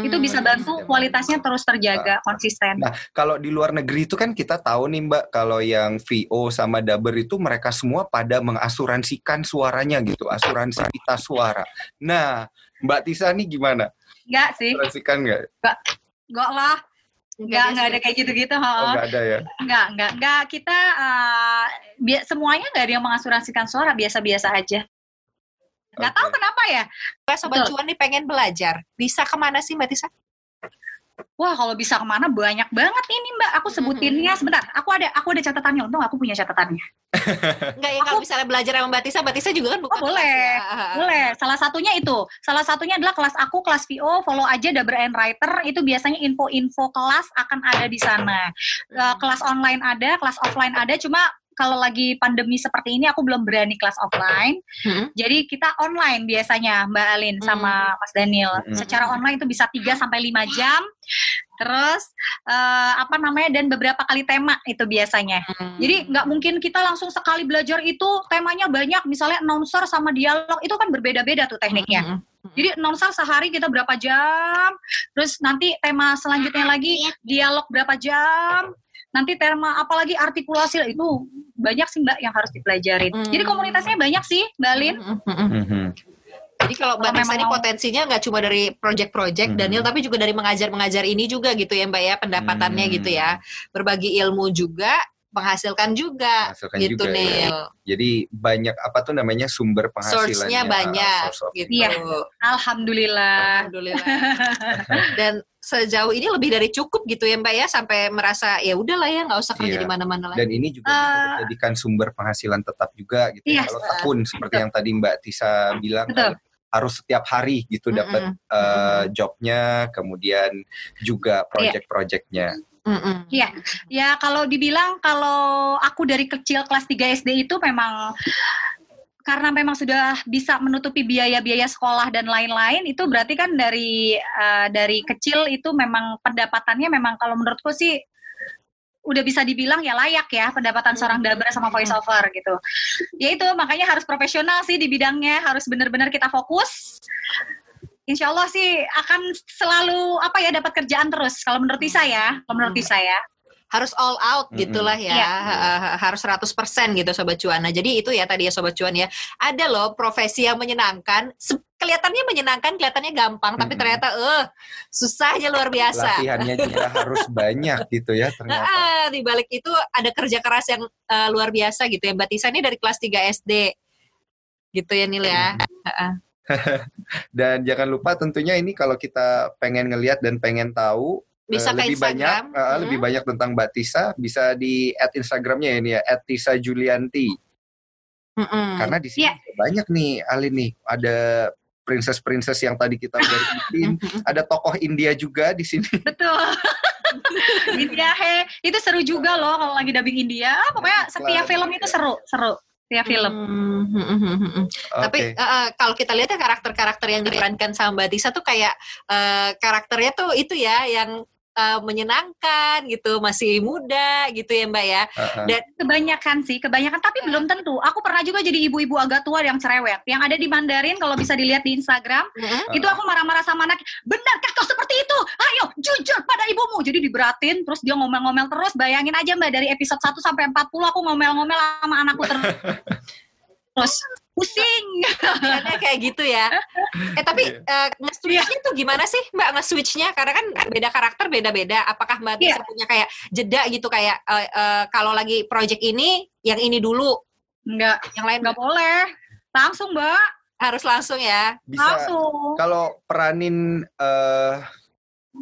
itu bisa bantu kualitasnya terus terjaga konsisten. Nah, kalau di luar negeri itu kan kita tahu nih Mbak, kalau yang VO sama dubber itu mereka semua pada mengasuransikan suaranya gitu, asuransi pita suara. Nah, Mbak Tisa nih gimana? Enggak sih, Asuransikan nggak? enggak lah. Enggak, enggak ada kayak gitu-gitu. Oh, ha. nggak ada ya? Enggak, enggak, enggak. Kita eh, bi- semuanya enggak ada yang mengasuransikan suara, biasa-biasa aja. Enggak tahu Oke. kenapa ya. Sobat Betul. Cuan nih pengen belajar. Bisa ke mana sih Mbak Tisa? Wah, kalau bisa ke mana banyak banget ini Mbak. Aku sebutinnya sebentar. Aku ada aku ada catatannya. Untung aku punya catatannya. Enggak ya kalau misalnya belajar sama Mbak Tisa, Mbak Tisa juga kan bukan Oh, boleh. ya. Boleh. Salah satunya itu. Salah satunya adalah kelas aku, kelas VO. Follow aja Dabber and Writer. Itu biasanya info-info kelas akan ada di sana. Eh, kelas online ada, kelas offline ada. Cuma kalau lagi pandemi seperti ini aku belum berani kelas offline. Hmm. Jadi kita online biasanya Mbak Alin sama Mas Daniel. Hmm. Secara online itu bisa 3 sampai 5 jam. Terus eh, apa namanya dan beberapa kali tema itu biasanya. Hmm. Jadi nggak mungkin kita langsung sekali belajar itu temanya banyak, misalnya announcer sama dialog itu kan berbeda-beda tuh tekniknya. Hmm. Jadi announcer sehari kita berapa jam, terus nanti tema selanjutnya lagi dialog berapa jam, nanti tema apalagi artikulasi itu banyak sih mbak yang harus dipelajarin. Hmm. Jadi komunitasnya banyak sih, mbak Lin. Hmm, hmm. Jadi kalau Mbak memang ini potensinya nggak cuma dari project-project Hmm. Daniel, tapi juga dari mengajar-mengajar ini juga gitu ya Mbak ya, pendapatannya Hmm. gitu ya. Berbagi ilmu juga, menghasilkan juga Menghasilkan gitu juga, ya. Neil. Jadi banyak apa tuh namanya sumber penghasilannya. Source-nya banyak source of gitu. Iya. Alhamdulillah. Alhamdulillah. Dan sejauh ini lebih dari cukup gitu ya Mbak ya sampai merasa ya udahlah ya nggak usah kerja Iya. di mana-mana lagi. Dan ini juga bisa Eh, dijadikan sumber penghasilan tetap juga gitu. ya. Iya. Kalau tekun seperti yang tadi Mbak Tisa bilang Betul. kan, harus setiap hari gitu dapat eh, jobnya, kemudian juga project-projectnya. Iya. Ya kalau dibilang kalau aku dari kecil kelas 3 SD itu memang karena memang sudah bisa menutupi biaya-biaya sekolah dan lain-lain itu berarti kan dari eh, dari kecil itu memang pendapatannya memang kalau menurutku sih udah bisa dibilang ya layak ya pendapatan seorang daber sama voice over gitu. Ya itu makanya harus profesional sih di bidangnya, harus benar-benar kita fokus. Insya Allah sih akan selalu apa ya dapat kerjaan terus kalau menurut Tisa ya, kalau menurut Hmm. Tisa ya. harus all out Mm-mm. gitulah ya Iya. Ha- ha- harus 100% gitu sobat cuan nah jadi itu ya tadi ya sobat cuan ya ada loh profesi yang menyenangkan Se- kelihatannya menyenangkan kelihatannya gampang tapi Mm-mm. ternyata eh susahnya luar biasa Latihannya juga harus banyak gitu ya ternyata. Ah, di balik itu ada kerja keras yang eh, luar biasa gitu ya Mbak Tisa ini dari kelas 3 SD gitu ya Nil ya Dan jangan lupa tentunya ini kalau kita pengen ngelihat dan pengen tahu bisa eh, ke lebih banyak Instagram eh, Hmm. lebih banyak tentang Mbak Tisa bisa di add Instagramnya ini ya @tisa Julianti Mm-mm. karena di sini Iya. juga banyak nih Alin nih ada princess-princess yang tadi kita Mm-mm. ada tokoh India juga di sini Betul. India he, itu seru juga loh kalau lagi dubbing India. Ah, Pokoknya setiap Iklan, film itu ya. seru, seru. Setiap film. Hmm, hmm, hmm, hmm, hmm. Tapi eh, kalau kita lihat ya karakter-karakter yang diperankan sama Mbak Tisa tuh kayak eh, karakternya tuh itu ya yang eh, menyenangkan gitu, masih muda gitu ya Mbak ya. Heeh. Dan Kebanyakan sih, kebanyakan. Tapi belum tentu. Aku pernah juga jadi ibu-ibu agak tua yang cerewet. Yang ada di Mandarin, kalau bisa dilihat di Instagram, Mm-mm. itu aku marah-marah sama anak. Benarkah kau seperti itu? Ayo, jujur pada ibumu. Jadi diberatin, terus dia ngomel-ngomel terus. Bayangin aja mbak, dari episode 1 sampai 40 aku ngomel-ngomel sama anakku terus. Terus pusing. Kayaknya kayak gitu ya. Eh tapi Iya. eh, nge-switchnya tuh gimana sih Mbak nge-switchnya? Karena kan beda karakter beda-beda. Apakah Mbak Iya. bisa punya kayak jeda gitu kayak eh, eh, kalau lagi project ini yang ini dulu, Enggak, yang lain enggak boleh. Langsung mbak, harus langsung ya. bisa langsung. kalau peranin eh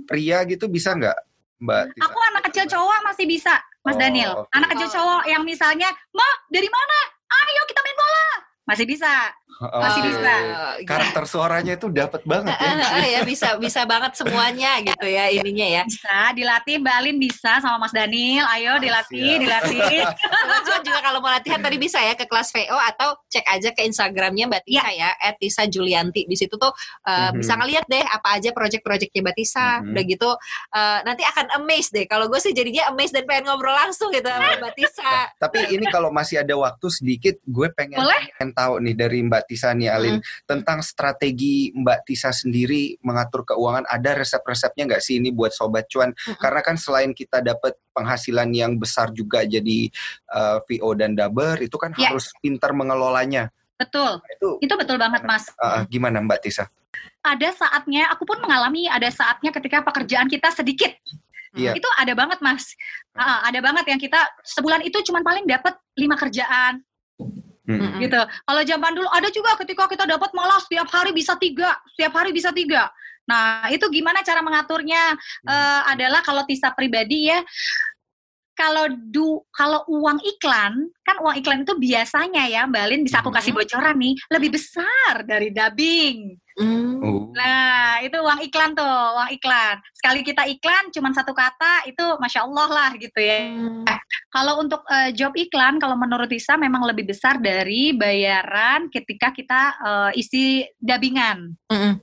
pria gitu bisa nggak Mbak Tisa? Aku anak kecil cowok masih bisa, Mas Oh, Daniel. oke. Anak kecil cowok yang misalnya, Ma, dari mana? Ayo kita main bola. Masih bisa. Masih bisa. Eh, Karakter suaranya itu dapat banget ya. Eh, eh, ya bisa bisa banget semuanya gitu ya ininya ya. Bisa, dilatih Mbak Alin bisa sama Mas Daniel. Ayo dilatih, Siap. dilatih. Cuan juga kalau mau latihan tadi bisa ya ke kelas VO atau cek aja ke Instagramnya Mbak Tisa ya, @tisa Julianti. Di situ tuh uh, Mhm. bisa ngeliat deh apa aja project-projectnya Mbak Tisa. Mhm. Udah gitu uh, nanti akan amazed deh. Kalau gue sih jadinya amazed dan pengen ngobrol langsung gitu sama Mbak Tisa. Tapi ini kalau masih ada waktu sedikit, gue pengen, Boleh? pengen tahu nih dari Mbak Tisa nih Alin tentang strategi Mbak Tisa sendiri mengatur keuangan. Ada resep-resepnya nggak sih ini buat sobat cuan? Karena kan selain kita dapat penghasilan yang besar juga jadi uh, VO dan Daber, itu kan Ya. harus pintar mengelolanya. Betul. Itu Itu betul banget, Mas. uh, gimana Mbak Tisa? Ada saatnya, aku pun mengalami ada saatnya ketika pekerjaan kita sedikit. Iya. Itu ada banget, Mas. Ah, ada banget yang kita sebulan itu cuma paling dapat lima kerjaan Mm-mm. gitu. Kalau zaman dulu ada juga ketika kita dapat malah setiap hari bisa tiga, setiap hari bisa tiga. Nah itu gimana cara mengaturnya? Eh, adalah kalau Tisa pribadi ya, kalau du kalau uang iklan kan uang iklan itu biasanya ya Mbak Lin bisa aku kasih bocoran nih lebih besar dari dubbing. Hmm. Oh. Nah, itu uang iklan tuh, uang iklan. Sekali kita iklan cuma satu kata itu masya Allah lah gitu ya. Kalau untuk eh, job iklan, kalau menurut Tisa memang lebih besar dari bayaran ketika kita eh, isi dubbingan. Mm-mm.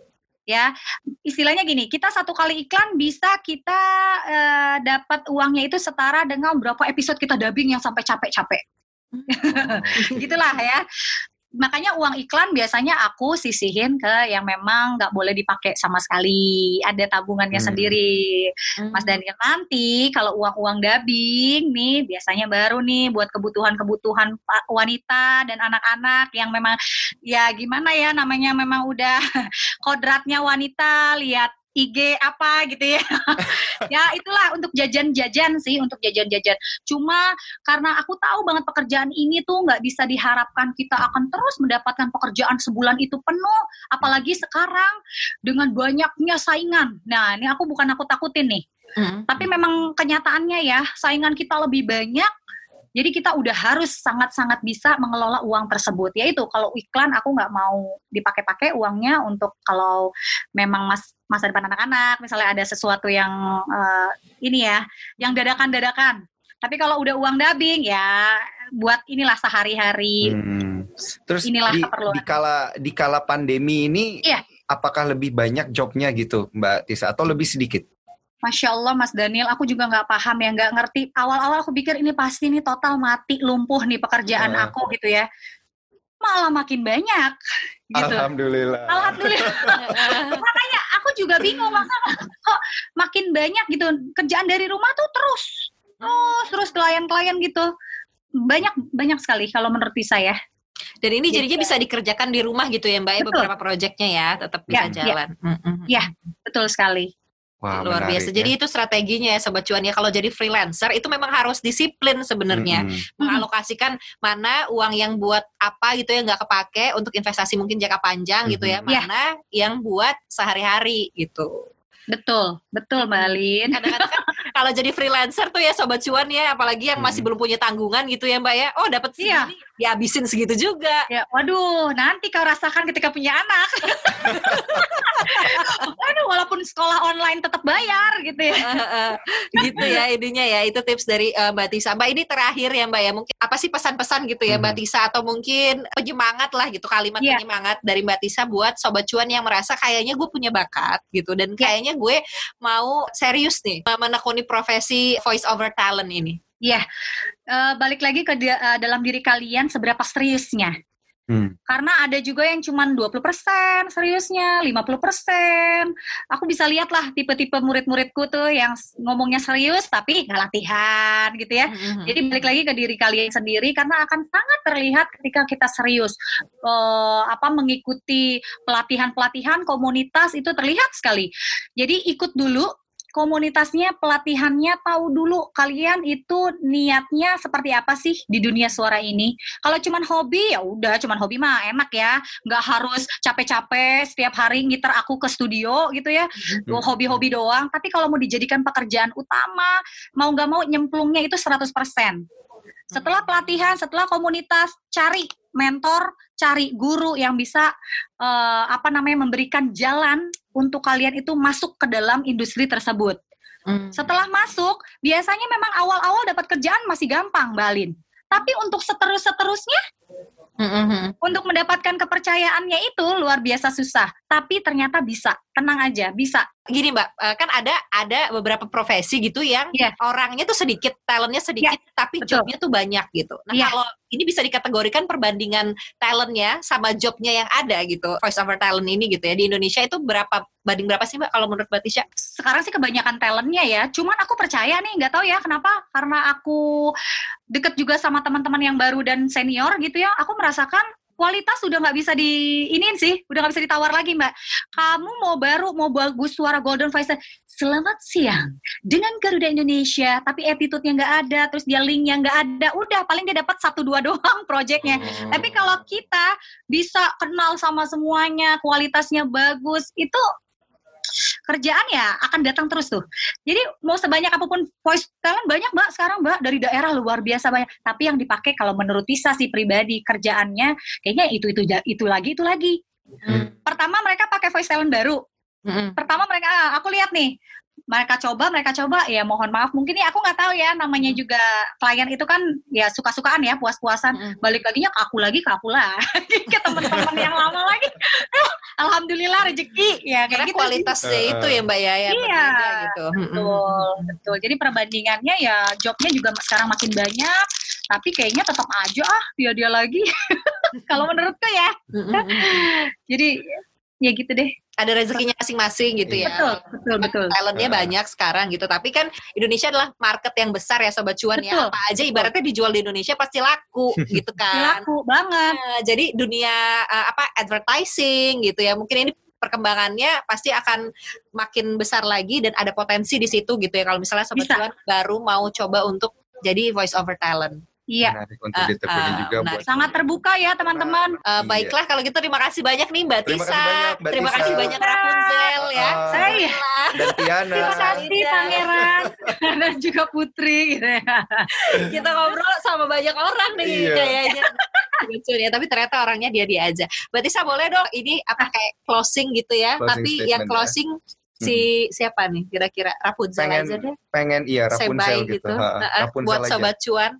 Ya, istilahnya gini, kita satu kali iklan bisa kita eh, dapat uangnya itu setara dengan berapa episode kita dubbing yang sampai capek-capek. Gitulah ya. Makanya uang iklan biasanya aku sisihin ke yang memang nggak boleh dipakai sama sekali. Ada tabungannya Hmm. sendiri. Mas Daniel nanti kalau uang-uang dubbing nih biasanya baru nih buat kebutuhan-kebutuhan wanita dan anak-anak yang memang ya gimana ya namanya memang udah kodratnya wanita lihat IG apa gitu ya. ya itulah untuk jajan-jajan sih untuk jajan-jajan. Cuma karena aku tahu banget pekerjaan ini tuh nggak bisa diharapkan kita akan terus mendapatkan pekerjaan sebulan itu penuh apalagi sekarang dengan banyaknya saingan. Nah, ini aku bukan aku takutin nih. Mm. Tapi memang kenyataannya ya, saingan kita lebih banyak. Jadi kita udah harus sangat-sangat bisa mengelola uang tersebut. Yaitu kalau iklan aku nggak mau dipakai-pakai uangnya untuk kalau memang mas masa depan anak-anak, misalnya ada sesuatu yang eh, ini ya, yang dadakan-dadakan. Tapi kalau udah uang dubbing ya buat inilah sehari-hari. Hmm. Terus Inilah di, keperluan. di kala di kala pandemi ini Iya. apakah lebih banyak jobnya gitu Mbak Tisa atau lebih sedikit? Masya Allah Mas Daniel, aku juga nggak paham ya, nggak ngerti. Awal-awal aku pikir ini pasti nih total mati, lumpuh nih pekerjaan Ah. aku gitu ya. Malah makin banyak gitu. Alhamdulillah. Alhamdulillah. Makanya aku juga bingung masa kok makin banyak gitu kerjaan dari rumah tuh terus terus terus klien-klien gitu banyak banyak sekali kalau menurut saya. Dan ini Gitu. jadinya bisa dikerjakan di rumah gitu ya Mbak ya Betul. beberapa proyeknya ya tetap bisa Ya, ya. jalan. Mm-mm. Ya. Betul sekali. Wah, Luar menarik biasa. ya. Jadi itu strateginya ya sobat cuan ya kalau jadi freelancer itu memang harus disiplin sebenarnya. Mm-mm. mengalokasikan mana uang yang buat apa gitu ya nggak kepake untuk investasi mungkin jangka panjang gitu ya Mhm. Ya. mana yang buat sehari-hari gitu Betul, betul Mbak kadang-kadang kan kalau jadi freelancer tuh ya sobat cuan ya apalagi yang masih Mhm. belum punya tanggungan gitu ya mbak ya oh dapat Iya. segini dihabisin segitu juga Ya, waduh, nanti kau rasakan ketika punya anak. waduh, walaupun sekolah online tetap bayar gitu ya. gitu ya ininya ya itu tips dari eh, Mbak Tisa Mbak ini terakhir ya Mbak ya mungkin apa sih pesan-pesan gitu ya Mbak Mhm. Tisa atau mungkin penyemangat lah gitu kalimat Iya. penyemangat dari Mbak Tisa buat sobat cuan yang merasa kayaknya gue punya bakat gitu dan Iya. kayaknya gue mau serius nih menekuni profesi voice over talent ini Eh, balik lagi ke dia- eh, dalam diri kalian seberapa seriusnya. Hmm. Karena ada juga yang cuman 20% seriusnya, 50%. Aku bisa lihat lah tipe-tipe murid-muridku tuh yang ngomongnya serius tapi nggak latihan gitu ya. Mhm. Jadi balik lagi ke diri kalian sendiri karena akan sangat terlihat ketika kita serius Eh, apa mengikuti pelatihan-pelatihan komunitas itu terlihat sekali. Jadi ikut dulu komunitasnya, pelatihannya, tahu dulu kalian itu niatnya seperti apa sih di dunia suara ini. Kalau cuman hobi ya udah, cuman hobi mah enak ya, nggak harus capek-capek setiap hari ngiter aku ke studio gitu ya, Hmm. hobi-hobi doang. Tapi kalau mau dijadikan pekerjaan utama, mau nggak mau nyemplungnya itu 100%. Setelah pelatihan, setelah komunitas, cari mentor, cari guru yang bisa eh, apa namanya memberikan jalan untuk kalian itu masuk ke dalam industri tersebut. Mhm. Setelah masuk, biasanya memang awal-awal dapat kerjaan masih gampang, Balin. Tapi untuk seterus-seterusnya, Mhm. untuk mendapatkan kepercayaannya itu luar biasa susah. Tapi ternyata bisa, tenang aja, bisa. gini mbak eh, kan ada ada beberapa profesi gitu yang Iya. orangnya tuh sedikit talentnya sedikit tapi betul. jobnya tuh banyak gitu nah Iya. kalau ini bisa dikategorikan perbandingan talentnya sama jobnya yang ada gitu voice over talent ini gitu ya di Indonesia itu berapa banding berapa sih mbak kalau menurut mbak Tisha? Sekarang sih kebanyakan talentnya ya. Cuman aku percaya nih, nggak tahu ya kenapa. Karena aku deket juga sama teman-teman yang baru dan senior gitu ya. Aku merasakan kualitas udah nggak bisa di iniin sih, udah nggak bisa ditawar lagi mbak. Kamu mau baru, mau bagus suara golden voice, selamat siang dengan Garuda Indonesia, tapi attitude-nya nggak ada, terus dia linknya nggak ada, udah paling dia dapat satu dua doang projectnya. Hmm. Tapi kalau kita bisa kenal sama semuanya, kualitasnya bagus, itu kerjaan ya akan datang terus tuh. Jadi mau sebanyak apa pun voice talent banyak mbak sekarang mbak dari daerah luar biasa banyak. Tapi yang dipakai kalau menurut Tisa sih pribadi kerjaannya kayaknya itu itu itu lagi itu lagi. Hmm. Pertama mereka pakai voice talent baru. Mm-mm. Pertama mereka ah, aku lihat nih mereka coba mereka coba ya mohon maaf mungkin ya aku nggak tahu ya namanya juga klien itu kan ya suka-sukaan ya puas-puasan Mm-mm. balik laginya ke aku lagi ke aku lagi ke teman-teman yang lama lagi alhamdulillah rezeki ya Karena kayak gitu sih. kualitasnya sih. itu ya mbak ya yang Iya, berbeda gitu. Mm-mm. betul betul jadi perbandingannya ya jobnya juga sekarang makin banyak tapi kayaknya tetap aja ah dia dia lagi kalau menurutku ya jadi ya gitu deh Ada rezekinya masing-masing gitu ya. betul betul betul talentnya banyak sekarang gitu tapi kan Indonesia adalah market yang besar ya sobat cuan Betul. ya apa aja ibaratnya dijual di Indonesia pasti laku gitu kan laku banget Nah, jadi dunia uh, apa advertising gitu ya mungkin ini perkembangannya pasti akan makin besar lagi dan ada potensi di situ gitu ya kalau misalnya sobat Bisa. cuan baru mau coba untuk jadi voice over talent. Iya Menarik untuk Ah, ditekuni ah, juga menarik. buat sangat terbuka ya teman-teman Uh, Iya. Baiklah kalau gitu terima kasih banyak nih Mbak Terima Tisa. kasih banyak, Mbak terima Tisa. kasih banyak Rapunzel ya. Ah. Saya. dan Tiana. terima kasih Iya. pangeran dan juga putri gitu ya kita ngobrol sama banyak orang nih Iya. kayaknya lucu ya tapi ternyata orangnya dia dia aja berarti saya boleh dong ini apa kayak closing gitu ya Closing tapi yang ya. closing si siapa nih kira-kira Rapunzel Pengen aja deh pengen iya Rapunzel gitu. gitu, Ha, Heeh, Rapunzel buat aja. sobat cuan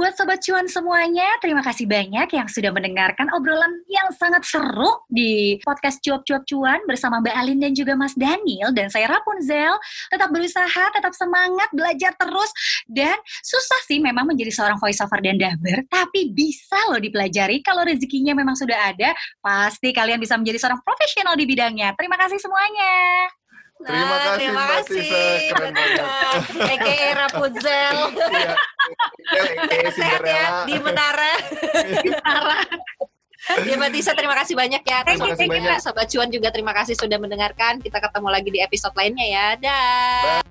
Buat Sobat Cuan semuanya, terima kasih banyak yang sudah mendengarkan obrolan yang sangat seru di podcast Cuap-Cuap Cuan bersama Mbak Alin dan juga Mas Daniel dan saya Rapunzel. Tetap berusaha, tetap semangat, belajar terus. Dan susah sih memang menjadi seorang voiceover dan dubber, tapi bisa loh dipelajari. Kalau rezekinya memang sudah ada, pasti kalian bisa menjadi seorang profesional di bidangnya. Terima kasih semuanya. Terima Nah, kasih, terima Mbak kasih Tisa. Keren banget. aka Rapunzel Iya. Aka sehat ya Cinderella. di menara Ya Mbak Tisa terima kasih banyak ya Sobat- thank you. Sobat Cuan juga terima kasih sudah mendengarkan Kita ketemu lagi di episode lainnya ya Dah